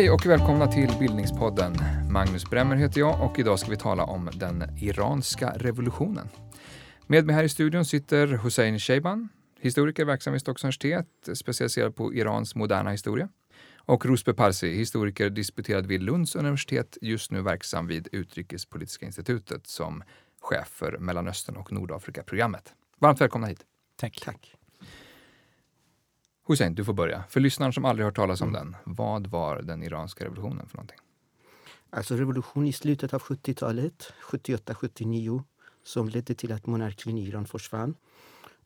Hej och välkomna till Bildningspodden. Magnus Bremmer heter jag och idag ska vi tala om den iranska revolutionen. Med mig här i studion sitter Hussein Sheiban, historiker verksam vid Stockholms universitet, specialiserad på Irans moderna historia. Och Ruspe Parsi, historiker disputerad vid Lunds universitet, just nu verksam vid Utrikespolitiska institutet som chef för Mellanöstern och Nordafrika-programmet. Varmt välkomna hit. Tack. Tack. Hussein, du får börja. För lyssnaren som aldrig hört talas om mm. den, vad var den iranska revolutionen för någonting? Alltså revolution i slutet av 70-talet, 78-79, som ledde till att monarkin i Iran försvann.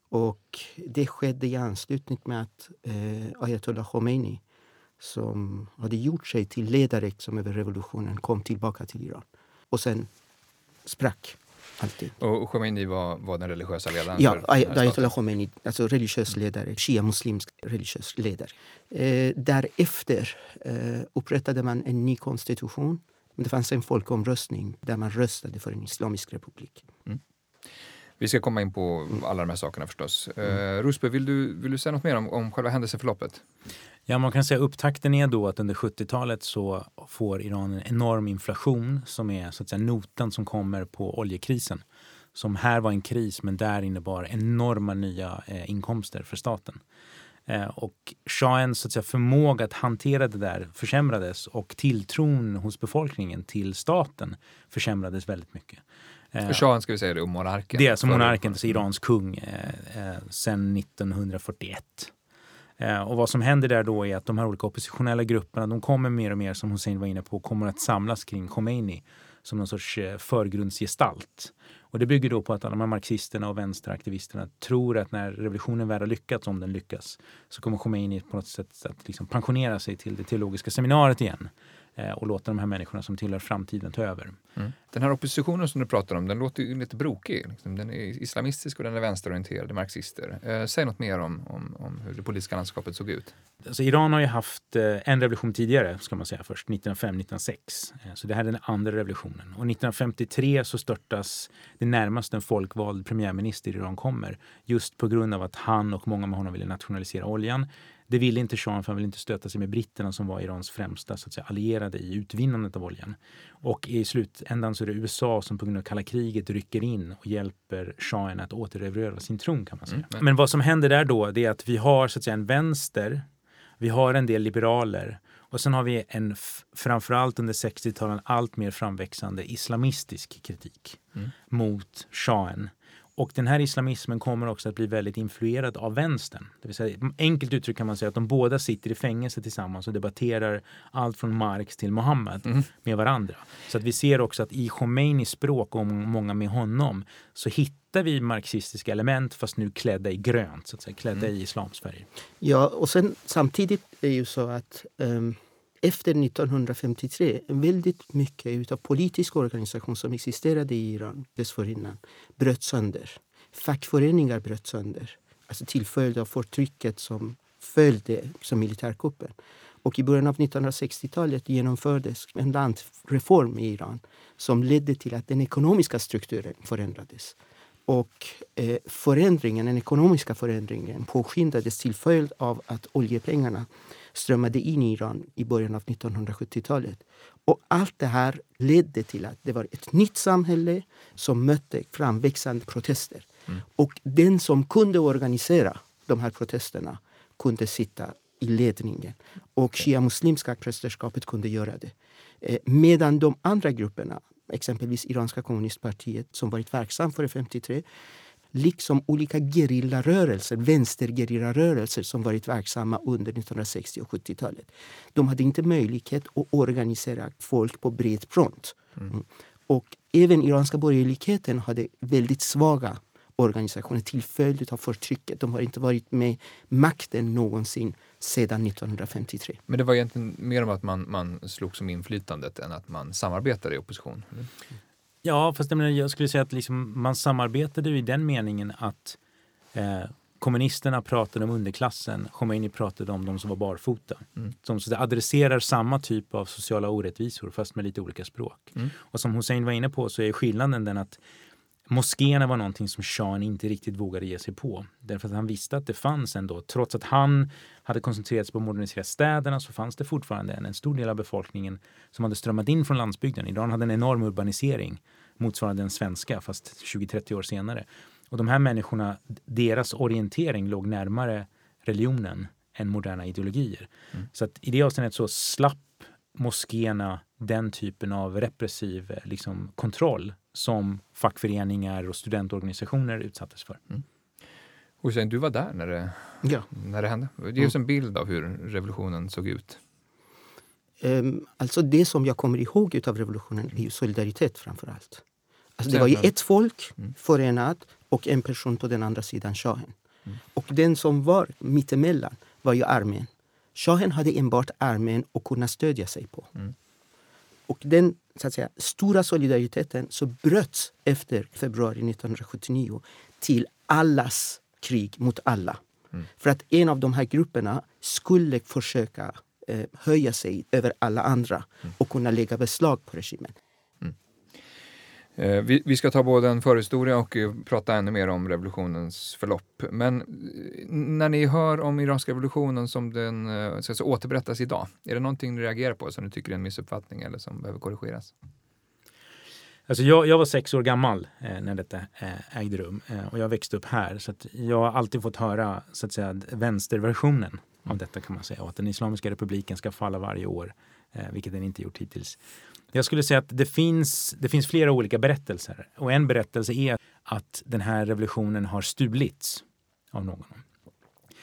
Och det skedde i anslutning med att eh, ayatollah Khomeini som hade gjort sig till ledare som över revolutionen kom tillbaka till Iran. Och sen sprack Alltid. Och Khomeini var, var den religiösa ledaren? Ja, ayatollah Khomeini, alltså religiös ledare, shia-muslimsk religiös ledare. Eh, därefter eh, upprättade man en ny konstitution. Det fanns en folkomröstning där man röstade för en islamisk republik. Mm. Vi ska komma in på alla de här sakerna förstås. Mm. Eh, Rosberg, vill du, vill du säga något mer om, om själva händelseförloppet? Ja, man kan säga upptakten är då att under 70-talet så får Iran en enorm inflation som är så att säga notan som kommer på oljekrisen. Som här var en kris men där innebar enorma nya eh, inkomster för staten. Eh, och shahens så att säga, förmåga att hantera det där försämrades och tilltron hos befolkningen till staten försämrades väldigt mycket. Eh, shahen ska vi säga det, och monarken. Det är alltså monarken, alltså Irans kung eh, eh, sedan 1941. Eh, och vad som händer där då är att de här olika oppositionella grupperna, de kommer mer och mer, som Hussein var inne på, kommer att samlas kring Khomeini som någon sorts eh, förgrundsgestalt. Och det bygger då på att alla de här marxisterna och vänsteraktivisterna tror att när revolutionen väl har lyckats, om den lyckas, så kommer Khomeini på något sätt att liksom pensionera sig till det teologiska seminariet igen. Eh, och låta de här människorna som tillhör framtiden ta över. Mm. Den här oppositionen som du pratar om, den låter ju lite brokig. Liksom. Den är islamistisk och den är vänsterorienterad, marxister. Eh, säg något mer om, om, om, hur det politiska landskapet såg ut. Alltså, Iran har ju haft eh, en revolution tidigare, ska man säga först, 1905-1906. Eh, så det här är den andra revolutionen. Och 1953 så störtas det närmast en folkvald premiärminister i Iran kommer. Just på grund av att han och många med honom ville nationalisera oljan. Det ville inte shahen för han ville inte stöta sig med britterna som var Irans främsta så att säga, allierade i utvinnandet av oljan. Och i slutändan så är det USA som på grund av kalla kriget rycker in och hjälper shahen att återerövra sin tron kan man säga. Mm. Men vad som händer där då det är att vi har så att säga en vänster, vi har en del liberaler och sen har vi en framförallt under 60-talet allt mer framväxande islamistisk kritik mm. mot shahen och den här islamismen kommer också att bli väldigt influerad av vänstern. Det vill säga, enkelt uttryckt kan man säga att de båda sitter i fängelse tillsammans och debatterar allt från Marx till Mohammed mm. med varandra. Så att vi ser också att i Khomeinis språk och många med honom så hittar vi marxistiska element fast nu klädda i grönt, så att säga, klädda mm. i islams färger. Ja, och sen samtidigt är det ju så att um efter 1953 väldigt mycket av politisk organisation som existerade i Iran dessförinnan bröt sönder. Fackföreningar bröt sönder alltså till följd av förtrycket som följde som militärkuppen. Och i början av 1960-talet genomfördes en landreform i Iran som ledde till att den ekonomiska strukturen förändrades. Och eh, förändringen, den ekonomiska förändringen påskyndades till följd av att oljepengarna strömmade in i Iran i början av 1970-talet. Och allt det här ledde till att det var ett nytt samhälle som mötte framväxande protester. Mm. Och den som kunde organisera de här protesterna kunde sitta i ledningen. Och shia-muslimska prästerskapet kunde göra det. Eh, medan de andra grupperna, exempelvis iranska kommunistpartiet som varit verksam före 53 liksom olika gerillarörelser, vänstergerillarörelser som varit verksamma under 1960 och 70-talet. De hade inte möjlighet att organisera folk på bred front. Mm. Och även iranska borgerligheten hade väldigt svaga organisationer till följd av förtrycket. De har inte varit med makten någonsin sedan 1953. Men det var egentligen mer om att man, man slogs om inflytandet än att man samarbetade i opposition? Eller? Ja, fast jag, skulle säga att liksom, man samarbetade i den meningen att eh, kommunisterna pratade om underklassen, Khomeini pratade om de som var barfota. Mm. Som så adresserar samma typ av sociala orättvisor fast med lite olika språk. Mm. Och som Hussein var inne på så är skillnaden den att moskéerna var någonting som shahen inte riktigt vågade ge sig på. Därför att han visste att det fanns ändå, trots att han hade koncentrerat sig på att modernisera städerna så fanns det fortfarande en, en stor del av befolkningen som hade strömmat in från landsbygden. Iran hade en enorm urbanisering motsvarande den svenska fast 20-30 år senare. Och de här människorna, deras orientering låg närmare religionen än moderna ideologier. Mm. Så att i det avseendet så slapp moskéerna den typen av repressiv liksom, kontroll som fackföreningar och studentorganisationer utsattes för. Mm. Hussein, du var där när det, ja. när det hände. Ge oss en bild av hur revolutionen såg ut. Um, alltså det som jag kommer ihåg av revolutionen är ju solidaritet framför allt. Alltså det var ju ett folk mm. förenat och en person på den andra sidan shahen. Mm. Och den som var mittemellan var ju armén. Shahen hade enbart armén att kunna stödja sig på. Mm. Och den så att säga, stora solidariteten så bröts efter februari 1979 till allas krig mot alla. Mm. För att en av de här grupperna skulle försöka eh, höja sig över alla andra mm. och kunna lägga beslag på regimen. Eh, vi, vi, ska ta både en förhistoria och eh, prata ännu mer om revolutionens förlopp. Men eh, när ni hör om iranska revolutionen som den ska säga, återberättas idag, är det någonting ni reagerar på som ni tycker är en missuppfattning eller som behöver korrigeras? Alltså jag, jag var sex år gammal eh, när detta eh, ägde rum eh, och jag växte upp här. Så jag har alltid fått höra så att säga, vänsterversionen av detta kan man säga. Och att den Islamiska republiken ska falla varje år, vilket den inte gjort hittills. Jag skulle säga att det finns, det finns flera olika berättelser. Och en berättelse är att den här revolutionen har stulits av någon.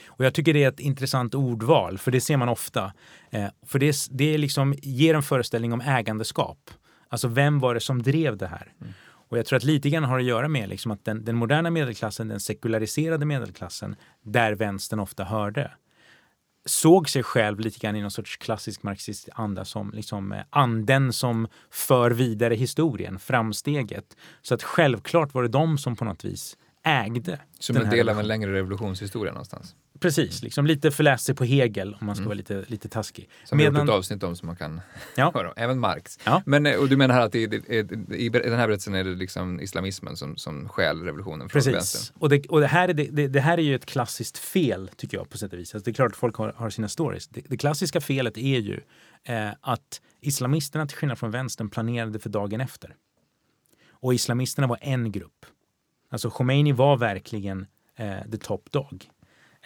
Och jag tycker det är ett intressant ordval, för det ser man ofta. Eh, för det, det liksom ger en föreställning om ägandeskap. Alltså vem var det som drev det här? Mm. Och jag tror att lite grann har att göra med liksom att den, den moderna medelklassen, den sekulariserade medelklassen, där vänstern ofta hörde, såg sig själv lite grann i någon sorts klassisk marxistisk anda som liksom eh, anden som för vidare historien, framsteget. Så att självklart var det de som på något vis ägde. Som en del av en längre revolutionshistoria någonstans? Precis, liksom lite förläst sig på Hegel om man ska mm. vara lite, lite taskig. Som Medan... vi har gjort ett avsnitt om som man kan ja. höra Även Marx. Ja. Men, eh, och du menar här att i, i, i, den här berättelsen är det liksom islamismen som, som stjäl revolutionen från Precis. vänstern? Och, det, och det, här är det, det, här är ju ett klassiskt fel tycker jag på sätt och vis. Alltså det är klart att folk har, har sina stories. Det, det, klassiska felet är ju eh, att islamisterna till skillnad från vänstern planerade för dagen efter. Och islamisterna var en grupp. Alltså Khomeini var verkligen eh, the top dog.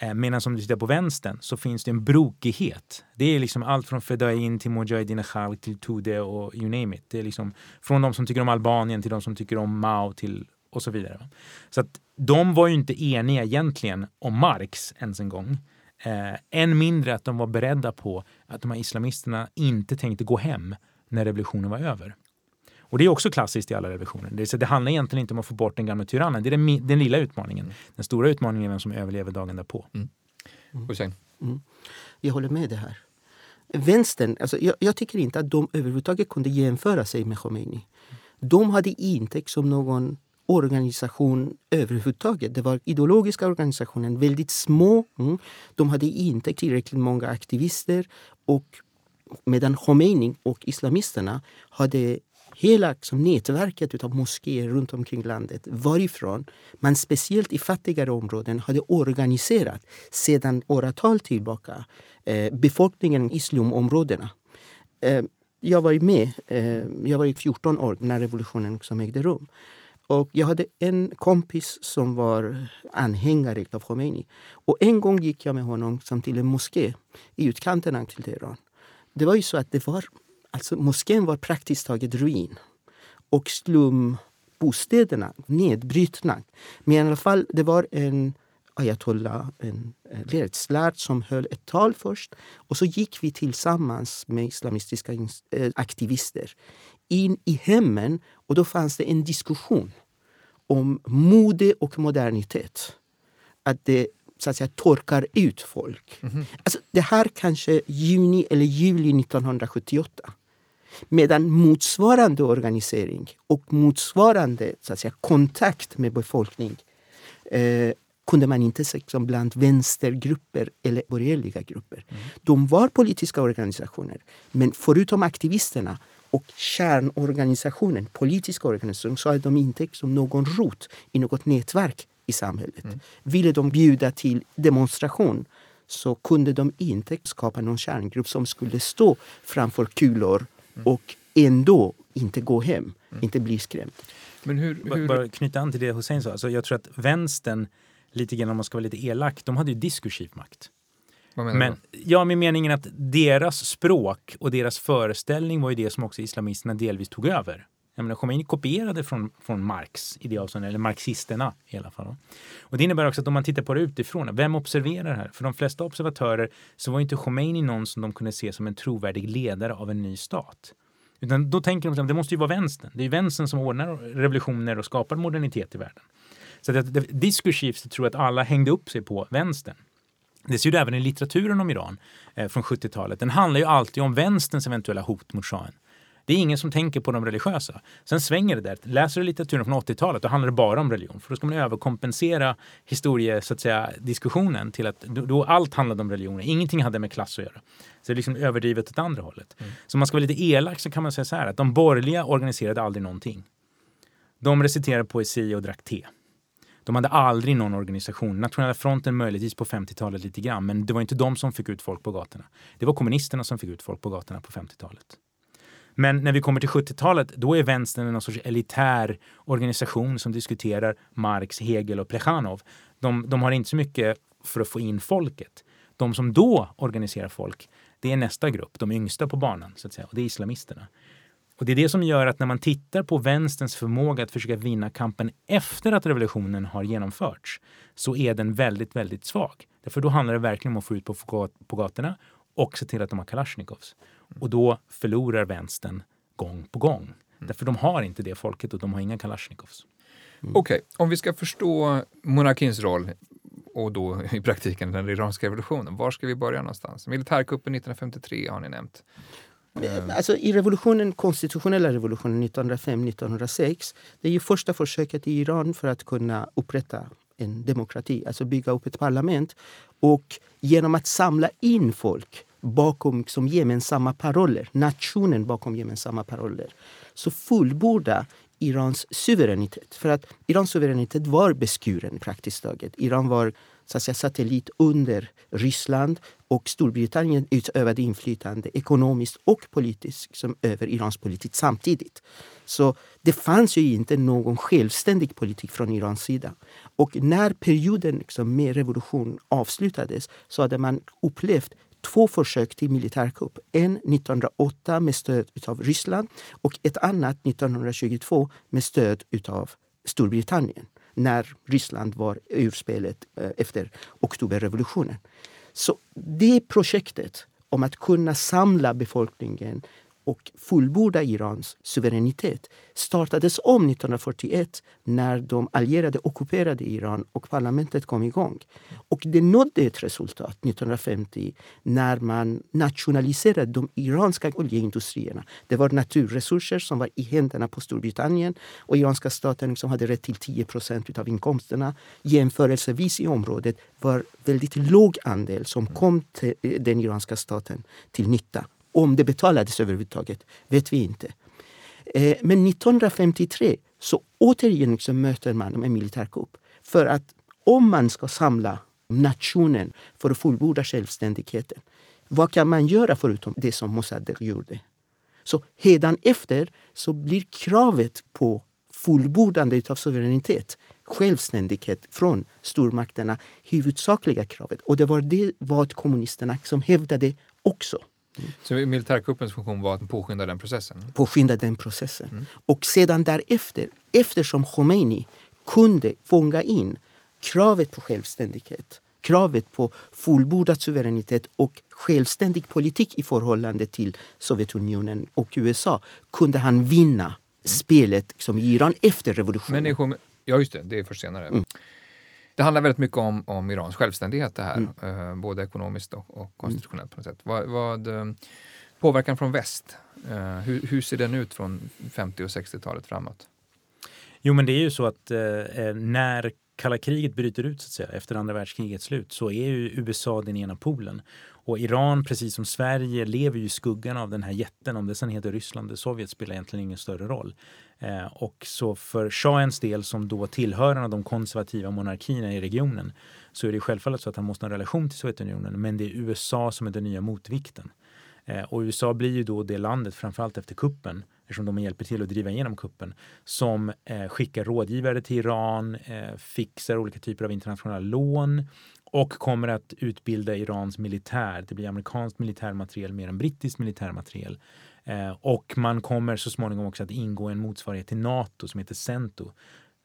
Eh, medan om du tittar på vänstern så finns det en brokighet. Det är liksom allt från Fedain till Mujahedin Khalq till Tude och you name it. Det är liksom från de som tycker om Albanien till de som tycker om Mao till och så vidare. Så att de var ju inte eniga egentligen om Marx ens en gång. Eh, än mindre att de var beredda på att de här islamisterna inte tänkte gå hem när revolutionen var över. Och det är också klassiskt i alla revolutioner. Det, det handlar egentligen inte om att få bort den gamla tyrannen. Det är den, den lilla utmaningen. Den stora utmaningen är vem som överlever dagen därpå. Mm. Mm. Mm. Jag håller med det här. Vänstern, alltså jag, jag, tycker inte att de överhuvudtaget kunde jämföra sig med Khomeini. De hade inte som någon organisation överhuvudtaget. Det var ideologiska organisationer, väldigt små. Mm. De hade inte tillräckligt många aktivister. Och medan Khomeini och islamisterna hade hela liksom, nätverket av moskéer runt omkring landet varifrån man speciellt i fattigare områden hade organiserat sedan åratal tillbaka eh, befolkningen i slumområdena. Eh, jag var med. Eh, jag var 14 år när revolutionen liksom ägde rum. Och jag hade en kompis som var anhängare av Khomeini. Och en gång gick jag med honom som till en moské i utkanten av Teheran. Det var ju så att det var Alltså moskén var praktiskt taget ruin. Och slumbostäderna nedbrutna. Men i alla fall, det var en ayatollah, en lärd som höll ett tal först. Och så gick vi tillsammans med islamistiska eh, aktivister in i hemmen och då fanns det en diskussion om mode och modernitet. Att det så att säga, torkar ut folk. Mm -hmm. alltså, det här kanske juni eller juli 1978. Medan motsvarande organisering och motsvarande så att säga, kontakt med befolkning eh, kunde man inte se som bland vänstergrupper eller borgerliga grupper. Mm. De var politiska organisationer, men förutom aktivisterna och kärnorganisationen, politiska organisation, så hade de inte som någon rot i något nätverk i samhället. Mm. Ville de bjuda till demonstration så kunde de inte skapa någon kärngrupp som skulle stå framför kulor mm. och ändå inte gå hem, mm. inte bli skrämd. Men hur, hur... Bara knyta an till det Hussein sa. Alltså jag tror att vänstern, lite grann om man ska vara lite elak, de hade ju diskursiv makt. Vad menar Men, du? Ja, med meningen att deras språk och deras föreställning var ju det som också islamisterna delvis tog över. Jag menar, Khomeini kopierade från, från Marx i det avseendet, eller marxisterna i alla fall. Och det innebär också att om man tittar på det utifrån, vem observerar det här? För de flesta observatörer så var inte Khomeini någon som de kunde se som en trovärdig ledare av en ny stat. Utan då tänker de att det måste ju vara vänstern. Det är vänstern som ordnar revolutioner och skapar modernitet i världen. Så att, det, diskursivt tror jag att alla hängde upp sig på vänstern. Det ser du även i litteraturen om Iran eh, från 70-talet. Den handlar ju alltid om vänsterns eventuella hot mot shahen. Det är ingen som tänker på de religiösa. Sen svänger det där. Läser du litteraturen från 80-talet då handlar det bara om religion. För då ska man överkompensera historie, så att säga, diskussionen till att då, allt handlade om religion. Ingenting hade med klass att göra. Så det är liksom överdrivet åt andra hållet. Mm. Så om man ska vara lite elak så kan man säga så här att de borgerliga organiserade aldrig någonting. De reciterade poesi och drack te. De hade aldrig någon organisation. Nationella fronten möjligtvis på 50-talet lite grann, men det var inte de som fick ut folk på gatorna. Det var kommunisterna som fick ut folk på gatorna på 50-talet. Men när vi kommer till 70-talet, då är vänstern en sorts elitär organisation som diskuterar Marx, Hegel och Plechanov. De, de har inte så mycket för att få in folket. De som då organiserar folk, det är nästa grupp, de yngsta på banan, så att säga, och det är islamisterna. Och det är det som gör att när man tittar på vänsterns förmåga att försöka vinna kampen efter att revolutionen har genomförts så är den väldigt, väldigt svag. Därför då handlar det verkligen om att få ut på, på gatorna och se till att de har kalasjnikovs. Och då förlorar vänstern gång på gång. Mm. Därför de har inte det folket och de har inga kalasjnikovs. Mm. Okej, okay. om vi ska förstå monarkins roll och då i praktiken den iranska revolutionen. Var ska vi börja någonstans? Militärkuppen 1953 har ni nämnt. Eh, alltså, I revolutionen, konstitutionella revolutionen 1905-1906, det är ju första försöket i Iran för att kunna upprätta en demokrati, alltså bygga upp ett parlament. Och genom att samla in folk bakom liksom, gemensamma paroller, nationen bakom gemensamma paroller, så fullborda Irans suveränitet. För att Irans suveränitet var beskuren praktiskt taget. Iran var så att säga, satellit under Ryssland och Storbritannien utövade inflytande ekonomiskt och politiskt som över Irans politik samtidigt. Så det fanns ju inte någon självständig politik från Irans sida. Och när perioden liksom med revolution avslutades så hade man upplevt två försök till militärkupp. En 1908 med stöd av Ryssland och ett annat 1922 med stöd av Storbritannien när Ryssland var ur spelet eh, efter oktoberrevolutionen. Så det projektet om att kunna samla befolkningen och fullborda Irans suveränitet startades om 1941 när de allierade ockuperade Iran och parlamentet kom igång. Och det nådde ett resultat 1950 när man nationaliserade de iranska oljeindustrierna. Det var naturresurser som var i händerna på Storbritannien och iranska staten liksom hade rätt till 10 procent av inkomsterna. Jämförelsevis i området var väldigt låg andel som kom till eh, den iranska staten till nytta. Om det betalades överhuvudtaget vet vi inte. Eh, men 1953 så återigen så möter man en militärkupp. För att om man ska samla nationen för att fullborda självständigheten, vad kan man göra förutom det som Mossadegh gjorde? Så hedan efter så blir kravet på fullbordande av suveränitet, självständighet från stormakterna huvudsakliga kravet. Och det var det vad kommunisterna som hävdade också. Så militärkuppens funktion var att påskynda den processen? Påskynda den processen. Mm. Och sedan därefter, eftersom Khomeini kunde fånga in kravet på självständighet, kravet på fullbordad suveränitet och självständig politik i förhållande till Sovjetunionen och USA kunde han vinna spelet som Iran efter revolutionen. Men ja, just det, det är först senare. Mm. Det handlar väldigt mycket om, om Irans självständighet det här, mm. eh, både ekonomiskt och, och konstitutionellt på något sätt. Vad, vad eh, påverkan från väst, eh, hur, hur, ser den ut från 50 och 60-talet framåt? Jo, men det är ju så att eh, när kalla kriget bryter ut så att säga, efter andra världskrigets slut så är ju USA den ena polen. Och Iran, precis som Sverige, lever ju i skuggan av den här jätten. Om det sen heter Ryssland eller Sovjet spelar egentligen ingen större roll. Eh, och så för shahens del, som då tillhör en av de konservativa monarkierna i regionen, så är det självfallet så att han måste ha en relation till Sovjetunionen. Men det är USA som är den nya motvikten. Eh, och USA blir ju då det landet, framförallt efter kuppen, eftersom de hjälper till att driva igenom kuppen, som eh, skickar rådgivare till Iran, eh, fixar olika typer av internationella lån och kommer att utbilda Irans militär. Det blir amerikanskt militärmateriel mer än brittisk militärmateriel. Eh, och man kommer så småningom också att ingå en motsvarighet till Nato som heter CENTO.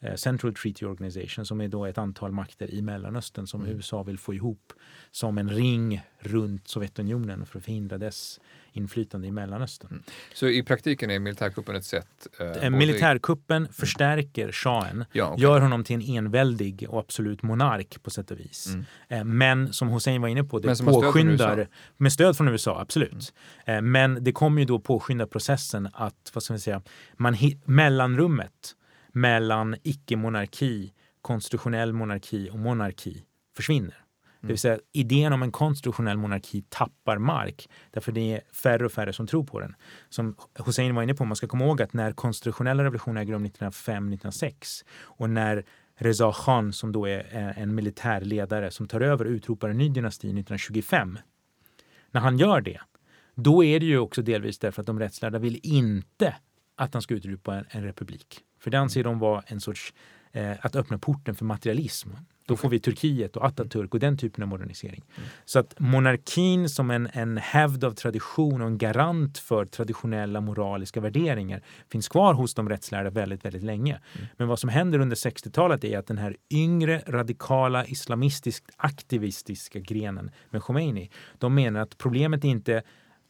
Eh, Central Treaty Organization som är då ett antal makter i Mellanöstern som mm. USA vill få ihop som en ring runt Sovjetunionen för att förhindra dess inflytande i Mellanöstern. Mm. Så i praktiken är militärkuppen ett sätt? Eh, militärkuppen mm. förstärker shahen, ja, okay. gör honom till en enväldig och absolut monark på sätt och vis. Mm. Eh, men som Hussein var inne på, det påskyndar stöd med stöd från USA, absolut. Mm. Eh, men det kommer ju då påskynda processen att, vad ska man säga, man mellanrummet mellan icke-monarki, konstitutionell monarki och monarki försvinner. Det vill säga idén om en konstitutionell monarki tappar mark därför det är färre och färre som tror på den. Som Hussein var inne på, man ska komma ihåg att när konstitutionella revolutionen äger rum 1905-1906 och när Reza Khan som då är eh, en militärledare som tar över och utropar en ny dynasti 1925. När han gör det, då är det ju också delvis därför att de rättslärda vill inte att han ska utropa en, en republik. För det anser de vara en sorts eh, att öppna porten för materialism. Då får vi Turkiet och Atatürk och den typen av modernisering. Mm. Så att monarkin som en, en hävd av tradition och en garant för traditionella moraliska värderingar finns kvar hos de rättslärda väldigt, väldigt länge. Mm. Men vad som händer under 60-talet är att den här yngre radikala islamistiskt aktivistiska grenen med Khomeini, de menar att problemet är inte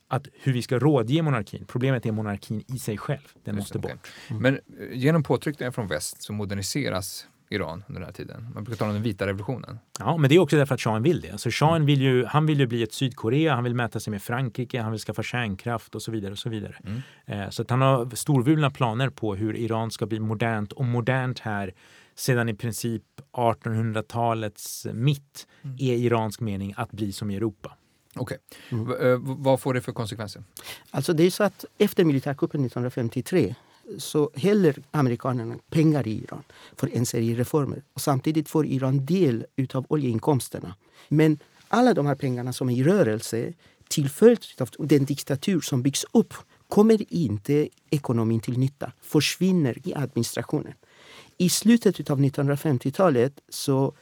att hur vi ska rådge monarkin. Problemet är monarkin i sig själv. Den måste bort. Mm. Men eh, genom påtryckningar från väst så moderniseras Iran under den här tiden. Man brukar tala om den vita revolutionen. Ja, men det är också därför att shahen vill det. Alltså shahen vill ju, han vill ju bli ett Sydkorea, han vill mäta sig med Frankrike, han vill skaffa kärnkraft och så vidare. och Så vidare. Mm. Eh, så att han har storvulna planer på hur Iran ska bli modernt och modernt här sedan i princip 1800-talets mitt mm. är iransk mening att bli som i Europa. Okej. Okay. Mm. Eh, vad får det för konsekvenser? Alltså det är så att efter militärkuppen 1953 så häller amerikanerna pengar i Iran för en serie reformer. Och samtidigt får Iran del av oljeinkomsterna. Men alla de här pengarna som är i rörelse till följd av den diktatur som byggs upp kommer inte ekonomin till nytta, försvinner i administrationen. I slutet av 1950-talet så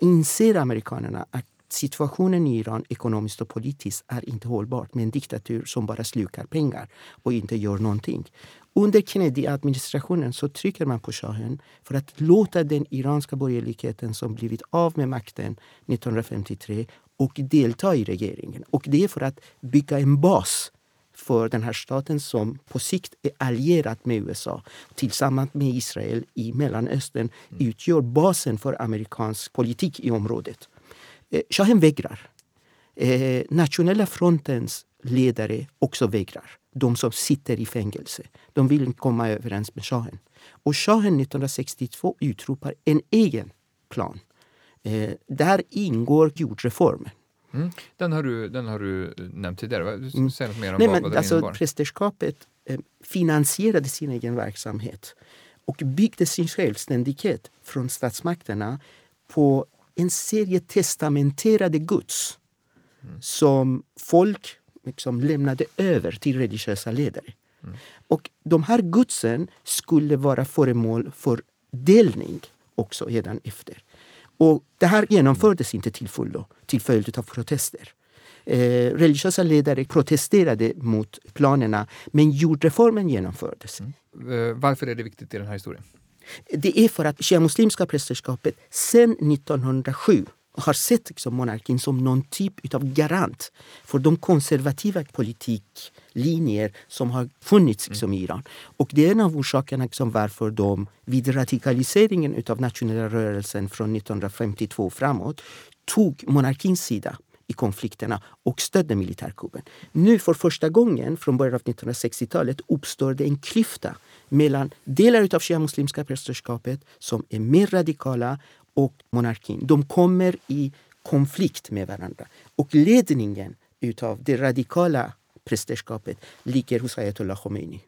inser amerikanerna att situationen i Iran ekonomiskt och politiskt är inte hållbart med en diktatur som bara slukar pengar och inte gör någonting. Under Kennedy-administrationen så trycker man på shahen för att låta den iranska borgerligheten som blivit av med makten 1953 och delta i regeringen. Och det är för att bygga en bas för den här staten som på sikt är allierad med USA tillsammans med Israel i Mellanöstern utgör basen för amerikansk politik i området. Eh, shahen vägrar. Eh, Nationella frontens ledare också vägrar. De som sitter i fängelse. De vill komma överens med shahen. Och shahen 1962 utropar en egen plan. Eh, där ingår jordreformen. Mm. Den, har du, den har du nämnt tidigare. Mm. säga något mer om Nej, vad, men, vad alltså, Prästerskapet eh, finansierade sin egen verksamhet och byggde sin självständighet från statsmakterna på en serie testamenterade Guds mm. som folk liksom lämnade över till religiösa ledare. Mm. Och de här gudsen skulle vara föremål för delning också redan efter. Och det här genomfördes inte till fullo till följd av protester. Eh, religiösa ledare protesterade mot planerna men jordreformen genomfördes. Mm. Eh, varför är det viktigt i den här historien? Det är för att shia-muslimska prästerskapet sedan 1907 har sett liksom monarkin som någon typ av garant för de konservativa politiklinjer som har funnits liksom, i Iran. Och det är en av orsakerna liksom, varför de vid radikaliseringen av nationella rörelsen från 1952 framåt tog monarkins sida i konflikterna och stödde militärkuppen. Nu för första gången från början av 1960-talet uppstår det en klyfta mellan delar av shia-muslimska prästerskapet som är mer radikala och monarkin. De kommer i konflikt med varandra. Och ledningen utav det radikala prästerskapet ligger hos ayatollah Khomeini.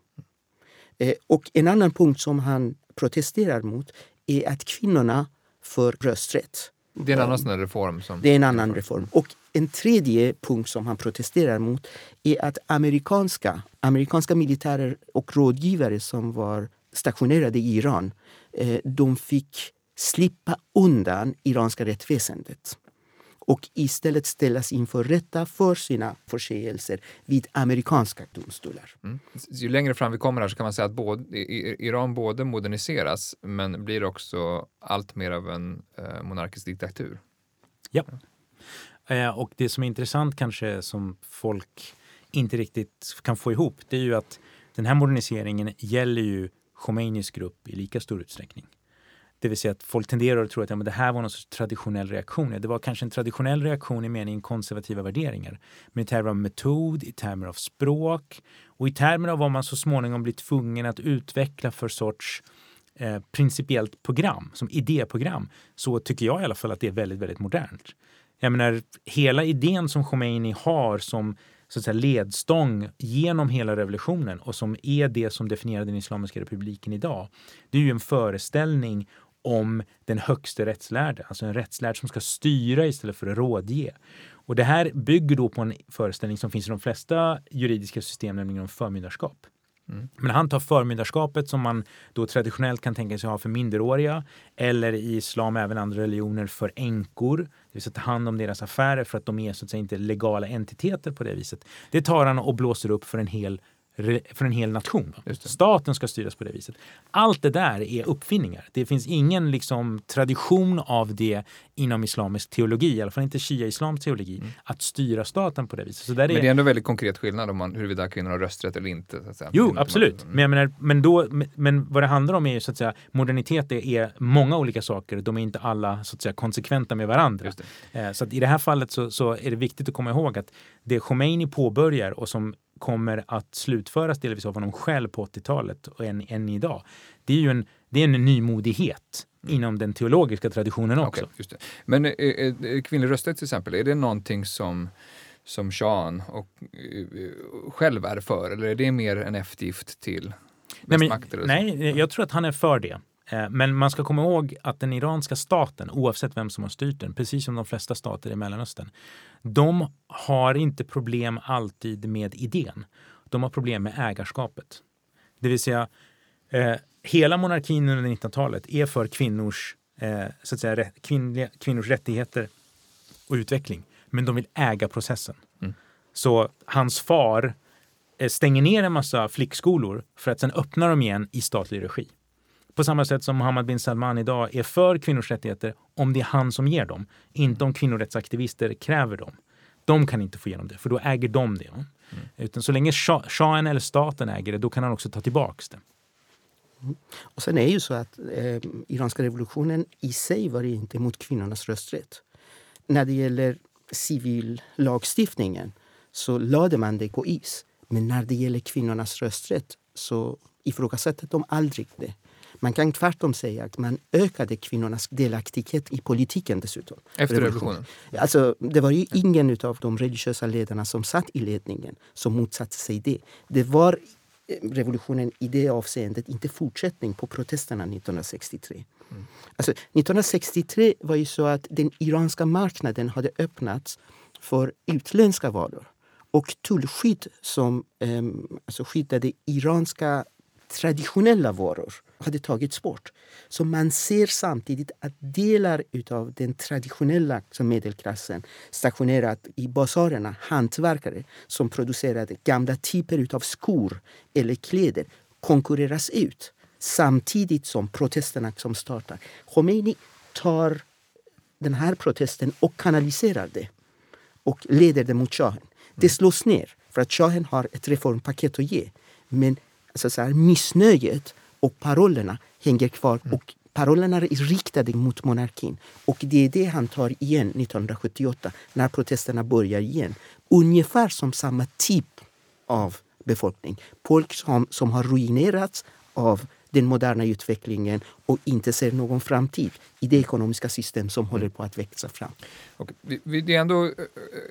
Eh, och en annan punkt som han protesterar mot är att kvinnorna får rösträtt. Det är en annan sån reform. Som... Det är en annan reform. Och en tredje punkt som han protesterar mot är att amerikanska, amerikanska militärer och rådgivare som var stationerade i Iran, eh, de fick slippa undan iranska rättsväsendet och istället ställas inför rätta för sina förseelser vid amerikanska domstolar. Mm. Ju längre fram vi kommer här så kan man säga att både, Iran både moderniseras men blir också allt mer av en eh, monarkisk diktatur. Ja. Eh, och det som är intressant kanske som folk inte riktigt kan få ihop det är ju att den här moderniseringen gäller ju Khomeinis grupp i lika stor utsträckning. Det vill säga att folk tenderar att tro att ja, men det här var någon sorts traditionell reaktion. Det var kanske en traditionell reaktion i meningen konservativa värderingar. Men i termer av metod, i termer av språk och i termer av vad man så småningom blir tvungen att utveckla för sorts eh, principiellt program, som idéprogram, så tycker jag i alla fall att det är väldigt, väldigt modernt. Jag menar, hela idén som Khomeini har som så att säga, ledstång genom hela revolutionen och som är det som definierar den Islamiska republiken idag. Det är ju en föreställning om den högste rättslärde, alltså en rättslärd som ska styra istället för att rådge. Och det här bygger då på en föreställning som finns i de flesta juridiska system, nämligen om förmyndarskap. Mm. Men han tar förmyndarskapet som man då traditionellt kan tänka sig ha för minderåriga eller i islam även andra religioner för änkor. Det vill säga ta hand om deras affärer för att de är så att säga inte legala entiteter på det viset. Det tar han och blåser upp för en hel för en hel nation. Staten ska styras på det viset. Allt det där är uppfinningar. Det finns ingen liksom, tradition av det inom islamisk teologi, i alla fall inte shia-islams teologi, mm. att styra staten på det viset. Så där men det är ändå väldigt konkret skillnad om man, huruvida kvinnor har rösträtt eller inte. Så att säga. Jo, absolut. Men, jag menar, men, då, men vad det handlar om är ju så att säga, modernitet är många olika saker. De är inte alla så att säga, konsekventa med varandra. Eh, så att i det här fallet så, så är det viktigt att komma ihåg att det Khomeini påbörjar och som kommer att slutföras delvis av honom själv på 80-talet och än, än idag. Det är ju en, det är en nymodighet mm. inom den teologiska traditionen också. Okay. Men är, är, kvinnlig rösträtt till exempel, är det någonting som som Sean och själv är för eller är det mer en eftergift till nej, men, nej, jag tror att han är för det. Eh, men man ska komma ihåg att den iranska staten, oavsett vem som har styrt den, precis som de flesta stater i Mellanöstern, de har inte problem alltid med idén. De har problem med ägarskapet. Det vill säga, eh, hela monarkin under 1900-talet är för kvinnors, eh, så att säga, kvinnliga, kvinnors rättigheter och utveckling. Men de vill äga processen. Mm. Så hans far eh, stänger ner en massa flickskolor för att sen öppna dem igen i statlig regi. På samma sätt som Mohammed bin Salman idag är för kvinnors rättigheter om det är han som ger dem. Inte om kvinnorättsaktivister kräver dem. De kan inte få igenom det, för då äger de det. Mm. Utan så länge shahen eller staten äger det, då kan han också ta tillbaks det. Mm. Och sen är det ju så att eh, iranska revolutionen i sig var inte mot kvinnornas rösträtt. När det gäller civillagstiftningen så lade man det på is. Men när det gäller kvinnornas rösträtt så ifrågasatte de aldrig det. Man kan tvärtom säga att man ökade kvinnornas delaktighet i politiken dessutom. Efter revolutionen? Alltså, det var ju ingen av de religiösa ledarna som satt i ledningen som motsatte sig det. Det var eh, revolutionen i det avseendet inte fortsättning på protesterna 1963. Mm. Alltså, 1963 var ju så att den iranska marknaden hade öppnats för utländska varor. Och tullskydd som eh, alltså skyddade iranska traditionella varor hade tagits bort. Så man ser samtidigt att delar av den traditionella medelklassen stationerat i basarerna, hantverkare som producerade gamla typer av skor eller kläder konkurreras ut samtidigt som protesterna som startar. Khomeini tar den här protesten och kanaliserar det och leder det mot shahen. Det slås ner för att shahen har ett reformpaket att ge. Men så att säga, missnöjet och parollerna hänger kvar. Mm. Och parollerna är riktade mot monarkin. Och det är det han tar igen 1978 när protesterna börjar igen. Ungefär som samma typ av befolkning. Folk som, som har ruinerats av den moderna utvecklingen och inte ser någon framtid i det ekonomiska system som håller på att växa fram. Och det är ändå äh,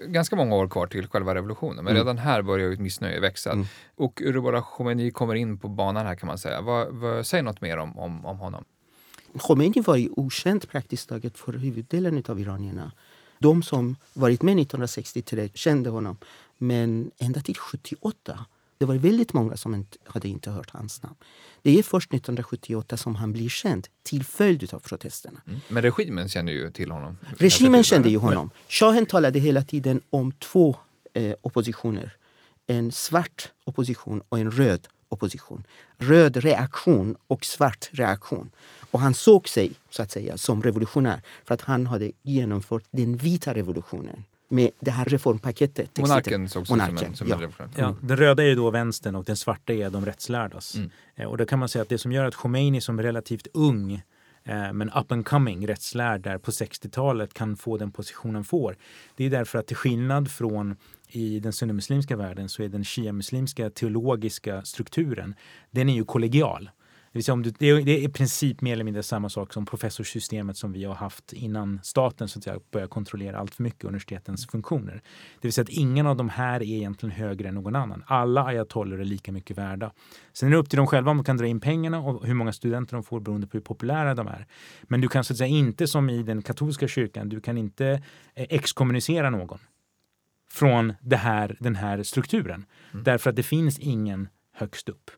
ganska många år kvar till själva revolutionen, men mm. redan här börjar ett missnöje växa. Mm. Och Ruhollah Khomeini kommer in på banan här kan man säga. Vad, vad, säg något mer om, om, om honom. Khomeini var ju okänd praktiskt taget för huvuddelen av iranierna. De som varit med 1963 kände honom. Men ända till 78 det var väldigt många som inte, hade inte hört hans namn. Det är först 1978 som han blir känd till följd av protesterna. Mm. Men regimen kände ju till honom. Regimen kände ju honom. Shahen talade hela tiden om två eh, oppositioner. En svart opposition och en röd opposition. Röd reaktion och svart reaktion. Och han såg sig så att säga som revolutionär för att han hade genomfört den vita revolutionen med det här reformpaketet. Monarken sågs Monarken, som en, som ja. en revolution. Ja, den röda är då vänstern och den svarta är de rättslärdas. Mm. Eh, och då kan man säga att det som gör att Khomeini som relativt ung eh, men up and coming rättslärd där på 60-talet kan få den positionen får. Det är därför att till skillnad från i den sunnimuslimska världen så är den shia-muslimska teologiska strukturen, den är ju kollegial. Det, vill säga om du, det, är, det är i princip mer eller mindre samma sak som professorssystemet som vi har haft innan staten så att säga, började kontrollera allt för mycket universitetens funktioner. Det vill säga att ingen av de här är egentligen högre än någon annan. Alla ayatoller är lika mycket värda. Sen är det upp till dem själva om de kan dra in pengarna och hur många studenter de får beroende på hur populära de är. Men du kan så att säga inte som i den katolska kyrkan, du kan inte eh, exkommunicera någon från det här, den här strukturen. Mm. Därför att det finns ingen högst upp.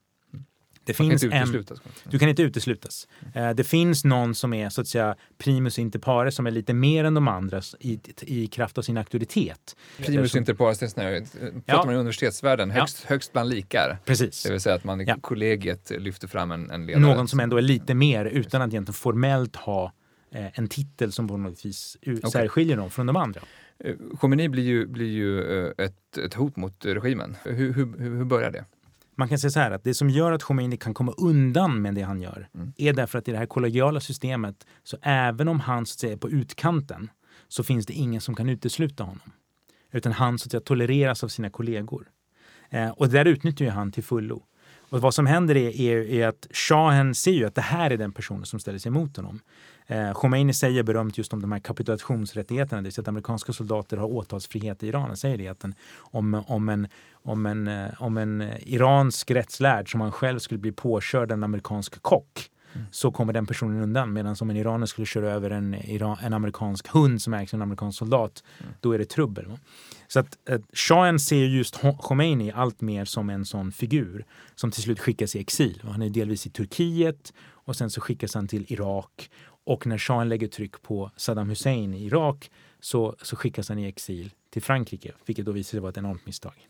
Det finns en, du kan inte uteslutas. Uh, det finns någon som är så att säga primus inter pares som är lite mer än de andra i, i kraft av sin auktoritet. Primus inter pares, det är pratar ja. man i universitetsvärlden, högst, ja. högst bland likar. Precis. Det vill säga att man i ja. kollegiet lyfter fram en, en ledare. Någon som ändå är lite mer utan att egentligen formellt ha eh, en titel som på något vis okay. särskiljer dem från de andra. Eh, Khomeini blir ju, blir ju ett, ett hot mot regimen. Hur, hur, hur börjar det? Man kan säga så här att det som gör att Khomeini kan komma undan med det han gör mm. är därför att i det här kollegiala systemet så även om han så är på utkanten så finns det ingen som kan utesluta honom. Utan han så att säga, tolereras av sina kollegor. Eh, och det där utnyttjar ju han till fullo. Och vad som händer är, är, är, att shahen ser ju att det här är den personen som ställer sig emot honom. Eh, Khomeini säger berömt just om de här kapitulationsrättigheterna, det vill säga att amerikanska soldater har åtalsfrihet i Iran. Han säger det att en, om, om, en, om, en, eh, om en iransk rättslärd som han själv skulle bli påkörd av en amerikansk kock mm. så kommer den personen undan. Medan om en iraner skulle köra över en, en amerikansk hund som ägs av en amerikansk soldat, mm. då är det trubbel. Så att eh, shahen ser just Khomeini allt mer som en sån figur som till slut skickas i exil. Han är delvis i Turkiet och sen så skickas han till Irak och när shahen lägger tryck på Saddam Hussein i Irak så, så skickas han i exil till Frankrike, vilket då visar sig vara ett enormt misstag.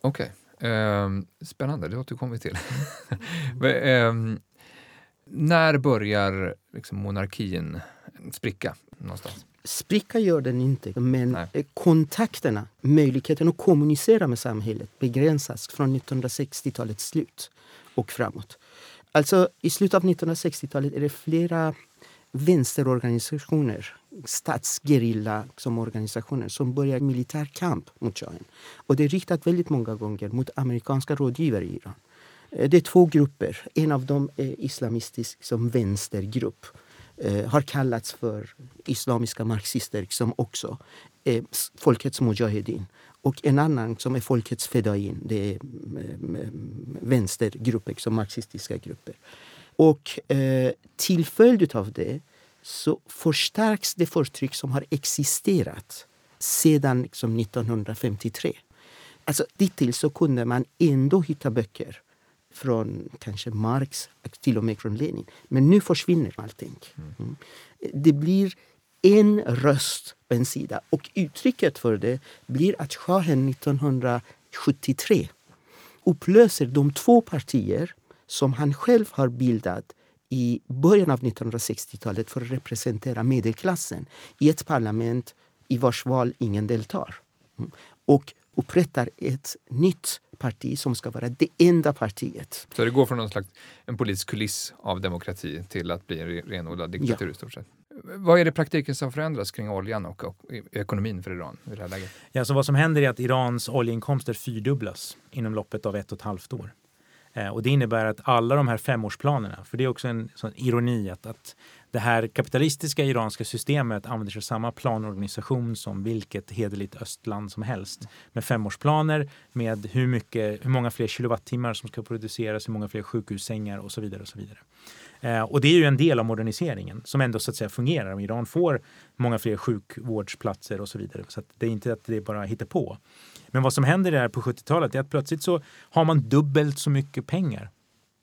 Okej, okay. um, spännande, det återkommer vi till. um, när börjar liksom, monarkin spricka någonstans? Spricka gör den inte, men Nej. kontakterna, möjligheten att kommunicera med samhället begränsas från 1960-talets slut och framåt. Alltså, I slutet av 1960-talet är det flera vänsterorganisationer, statsgerilla som organisationer som börjar militär kamp mot shahen. Och det är riktat väldigt många gånger mot amerikanska rådgivare i Iran. Eh, det är två grupper. En av dem är islamistisk som vänstergrupp. Eh, har kallats för islamiska marxister som också är folkets mujahedin. Och en annan som är folkets fedain. Det är mm, mm, mm, eh, vänstergrupper, som liksom marxistiska grupper. Och eh, till följd av det så förstärks det förtryck som har existerat sedan liksom 1953. Alltså, dittills så kunde man ändå hitta böcker från kanske Marx, till och med från Lenin. Men nu försvinner allting. Mm. Det blir en röst på en sida. Och uttrycket för det blir att shahen 1973 upplöser de två partier som han själv har bildat i början av 1960-talet för att representera medelklassen i ett parlament i vars val ingen deltar. Mm. Och upprättar ett nytt parti som ska vara det enda partiet. Så det går från någon slags en politisk kuliss av demokrati till att bli en renodlad diktatur ja. i stort sett? Vad är det praktiken som förändras kring oljan och, och ekonomin för Iran i det här läget? Ja, så vad som händer är att Irans oljeinkomster fyrdubblas inom loppet av ett och ett halvt år. Eh, och det innebär att alla de här femårsplanerna, för det är också en sån ironi att, att det här kapitalistiska iranska systemet använder sig av samma planorganisation som vilket hederligt östland som helst. Med femårsplaner, med hur, mycket, hur många fler kilowattimmar som ska produceras, hur många fler sjukhussängar och så vidare. Och så vidare. Eh, och det är ju en del av moderniseringen som ändå så att säga fungerar. Om Iran får många fler sjukvårdsplatser och så vidare. Så det är inte att det bara hittar på. Men vad som händer där på 70-talet är att plötsligt så har man dubbelt så mycket pengar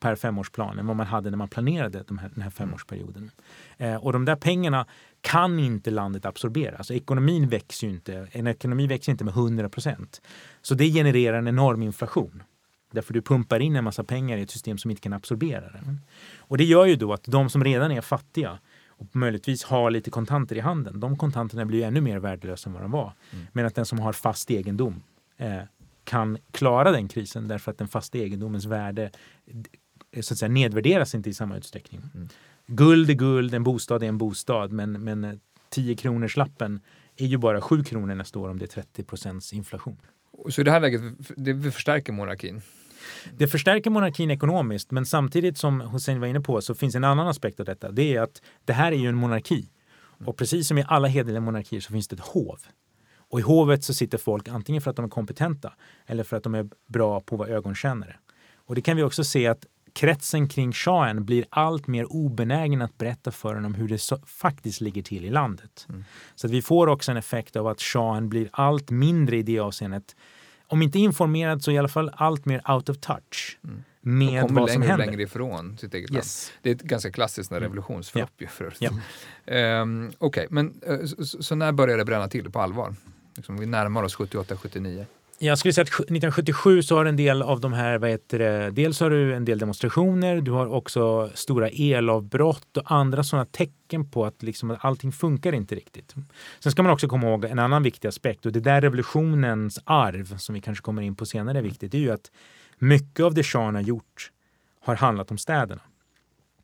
per femårsplan än vad man hade när man planerade de här, den här femårsperioden. Eh, och de där pengarna kan inte landet absorbera. Alltså ekonomin växer ju inte. En ekonomi växer inte med 100 procent. Så det genererar en enorm inflation. Därför du pumpar in en massa pengar i ett system som inte kan absorbera det. Och det gör ju då att de som redan är fattiga och möjligtvis har lite kontanter i handen, de kontanterna blir ännu mer värdelösa än vad de var. Mm. Medan den som har fast egendom eh, kan klara den krisen därför att den fasta egendomens värde så att säga, nedvärderas inte i samma utsträckning. Mm. Guld är guld, en bostad är en bostad, men, men 10 eh, kronors lappen är ju bara 7 kronor nästa år om det är 30 procents inflation. Så i det här läget, det förstärker monarkin? Det förstärker monarkin ekonomiskt, men samtidigt som Hussein var inne på så finns en annan aspekt av detta. Det är att det här är ju en monarki. Och precis som i alla hederliga monarkier så finns det ett hov. Och i hovet så sitter folk antingen för att de är kompetenta eller för att de är bra på att vara ögonkännare. Och det kan vi också se att kretsen kring shahen blir allt mer obenägen att berätta för honom hur det så, faktiskt ligger till i landet. Mm. Så att vi får också en effekt av att shahen blir allt mindre i det avseendet om inte informerad så i alla fall allt mer out of touch. Mm. Med vad längre som händer. längre ifrån sitt eget yes. land. Det är ett ganska klassiskt mm. revolutionsförlopp ja. för ja. um, Okej, okay, men uh, så, så, när börjar det bränna till på allvar? Liksom, vi närmar oss 78-79. Jag skulle säga att 1977 så har en del av de här, vad heter det, dels har du en del demonstrationer, du har också stora elavbrott och andra sådana tecken på att liksom allting funkar inte riktigt. Sen ska man också komma ihåg en annan viktig aspekt och det där revolutionens arv som vi kanske kommer in på senare är viktigt, det är ju att mycket av det shahen har gjort har handlat om städerna.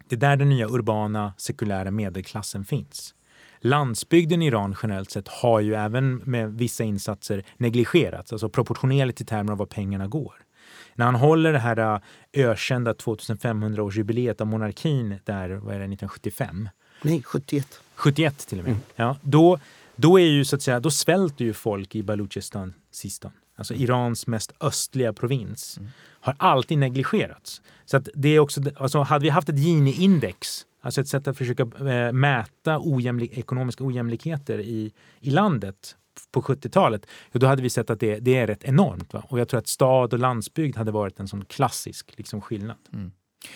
Det är där den nya urbana sekulära medelklassen finns landsbygden i Iran generellt sett har ju även med vissa insatser negligerats, alltså proportionerligt i termer av vad pengarna går. När han håller det här äh, ökända 2500-årsjubileet av monarkin där, vad är det, 1975? Nej, 71. 71 till och med. Mm. Ja, då, då, är ju, så att säga, då svälter ju folk i Baluchistan, Sistan, alltså Irans mest östliga provins, mm. har alltid negligerats. Så att det är också, alltså hade vi haft ett Gini-index Alltså ett sätt att försöka eh, mäta ojämlik, ekonomiska ojämlikheter i, i landet på 70-talet, då hade vi sett att det, det är rätt enormt. Va? Och jag tror att stad och landsbygd hade varit en sån klassisk liksom, skillnad. Mm.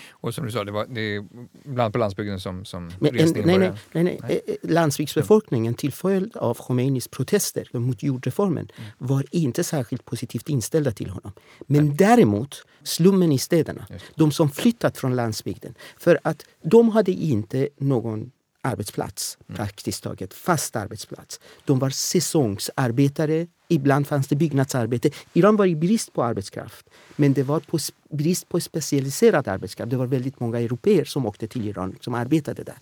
Och som du sa, det, var, det är bland på landsbygden som, som Men en, nej, nej, nej, nej. nej. Eh, eh, landsbygdsbefolkningen till följd av Khomeinis protester mot jordreformen mm. var inte särskilt positivt inställda till honom. Men nej. däremot slummen i städerna, de som flyttat från landsbygden. För att de hade inte någon arbetsplats, mm. praktiskt taget fast arbetsplats. De var säsongsarbetare, ibland fanns det byggnadsarbete. Iran var i brist på arbetskraft, men det var på brist på specialiserad arbetskraft. Det var väldigt många europeer som åkte till Iran som arbetade där.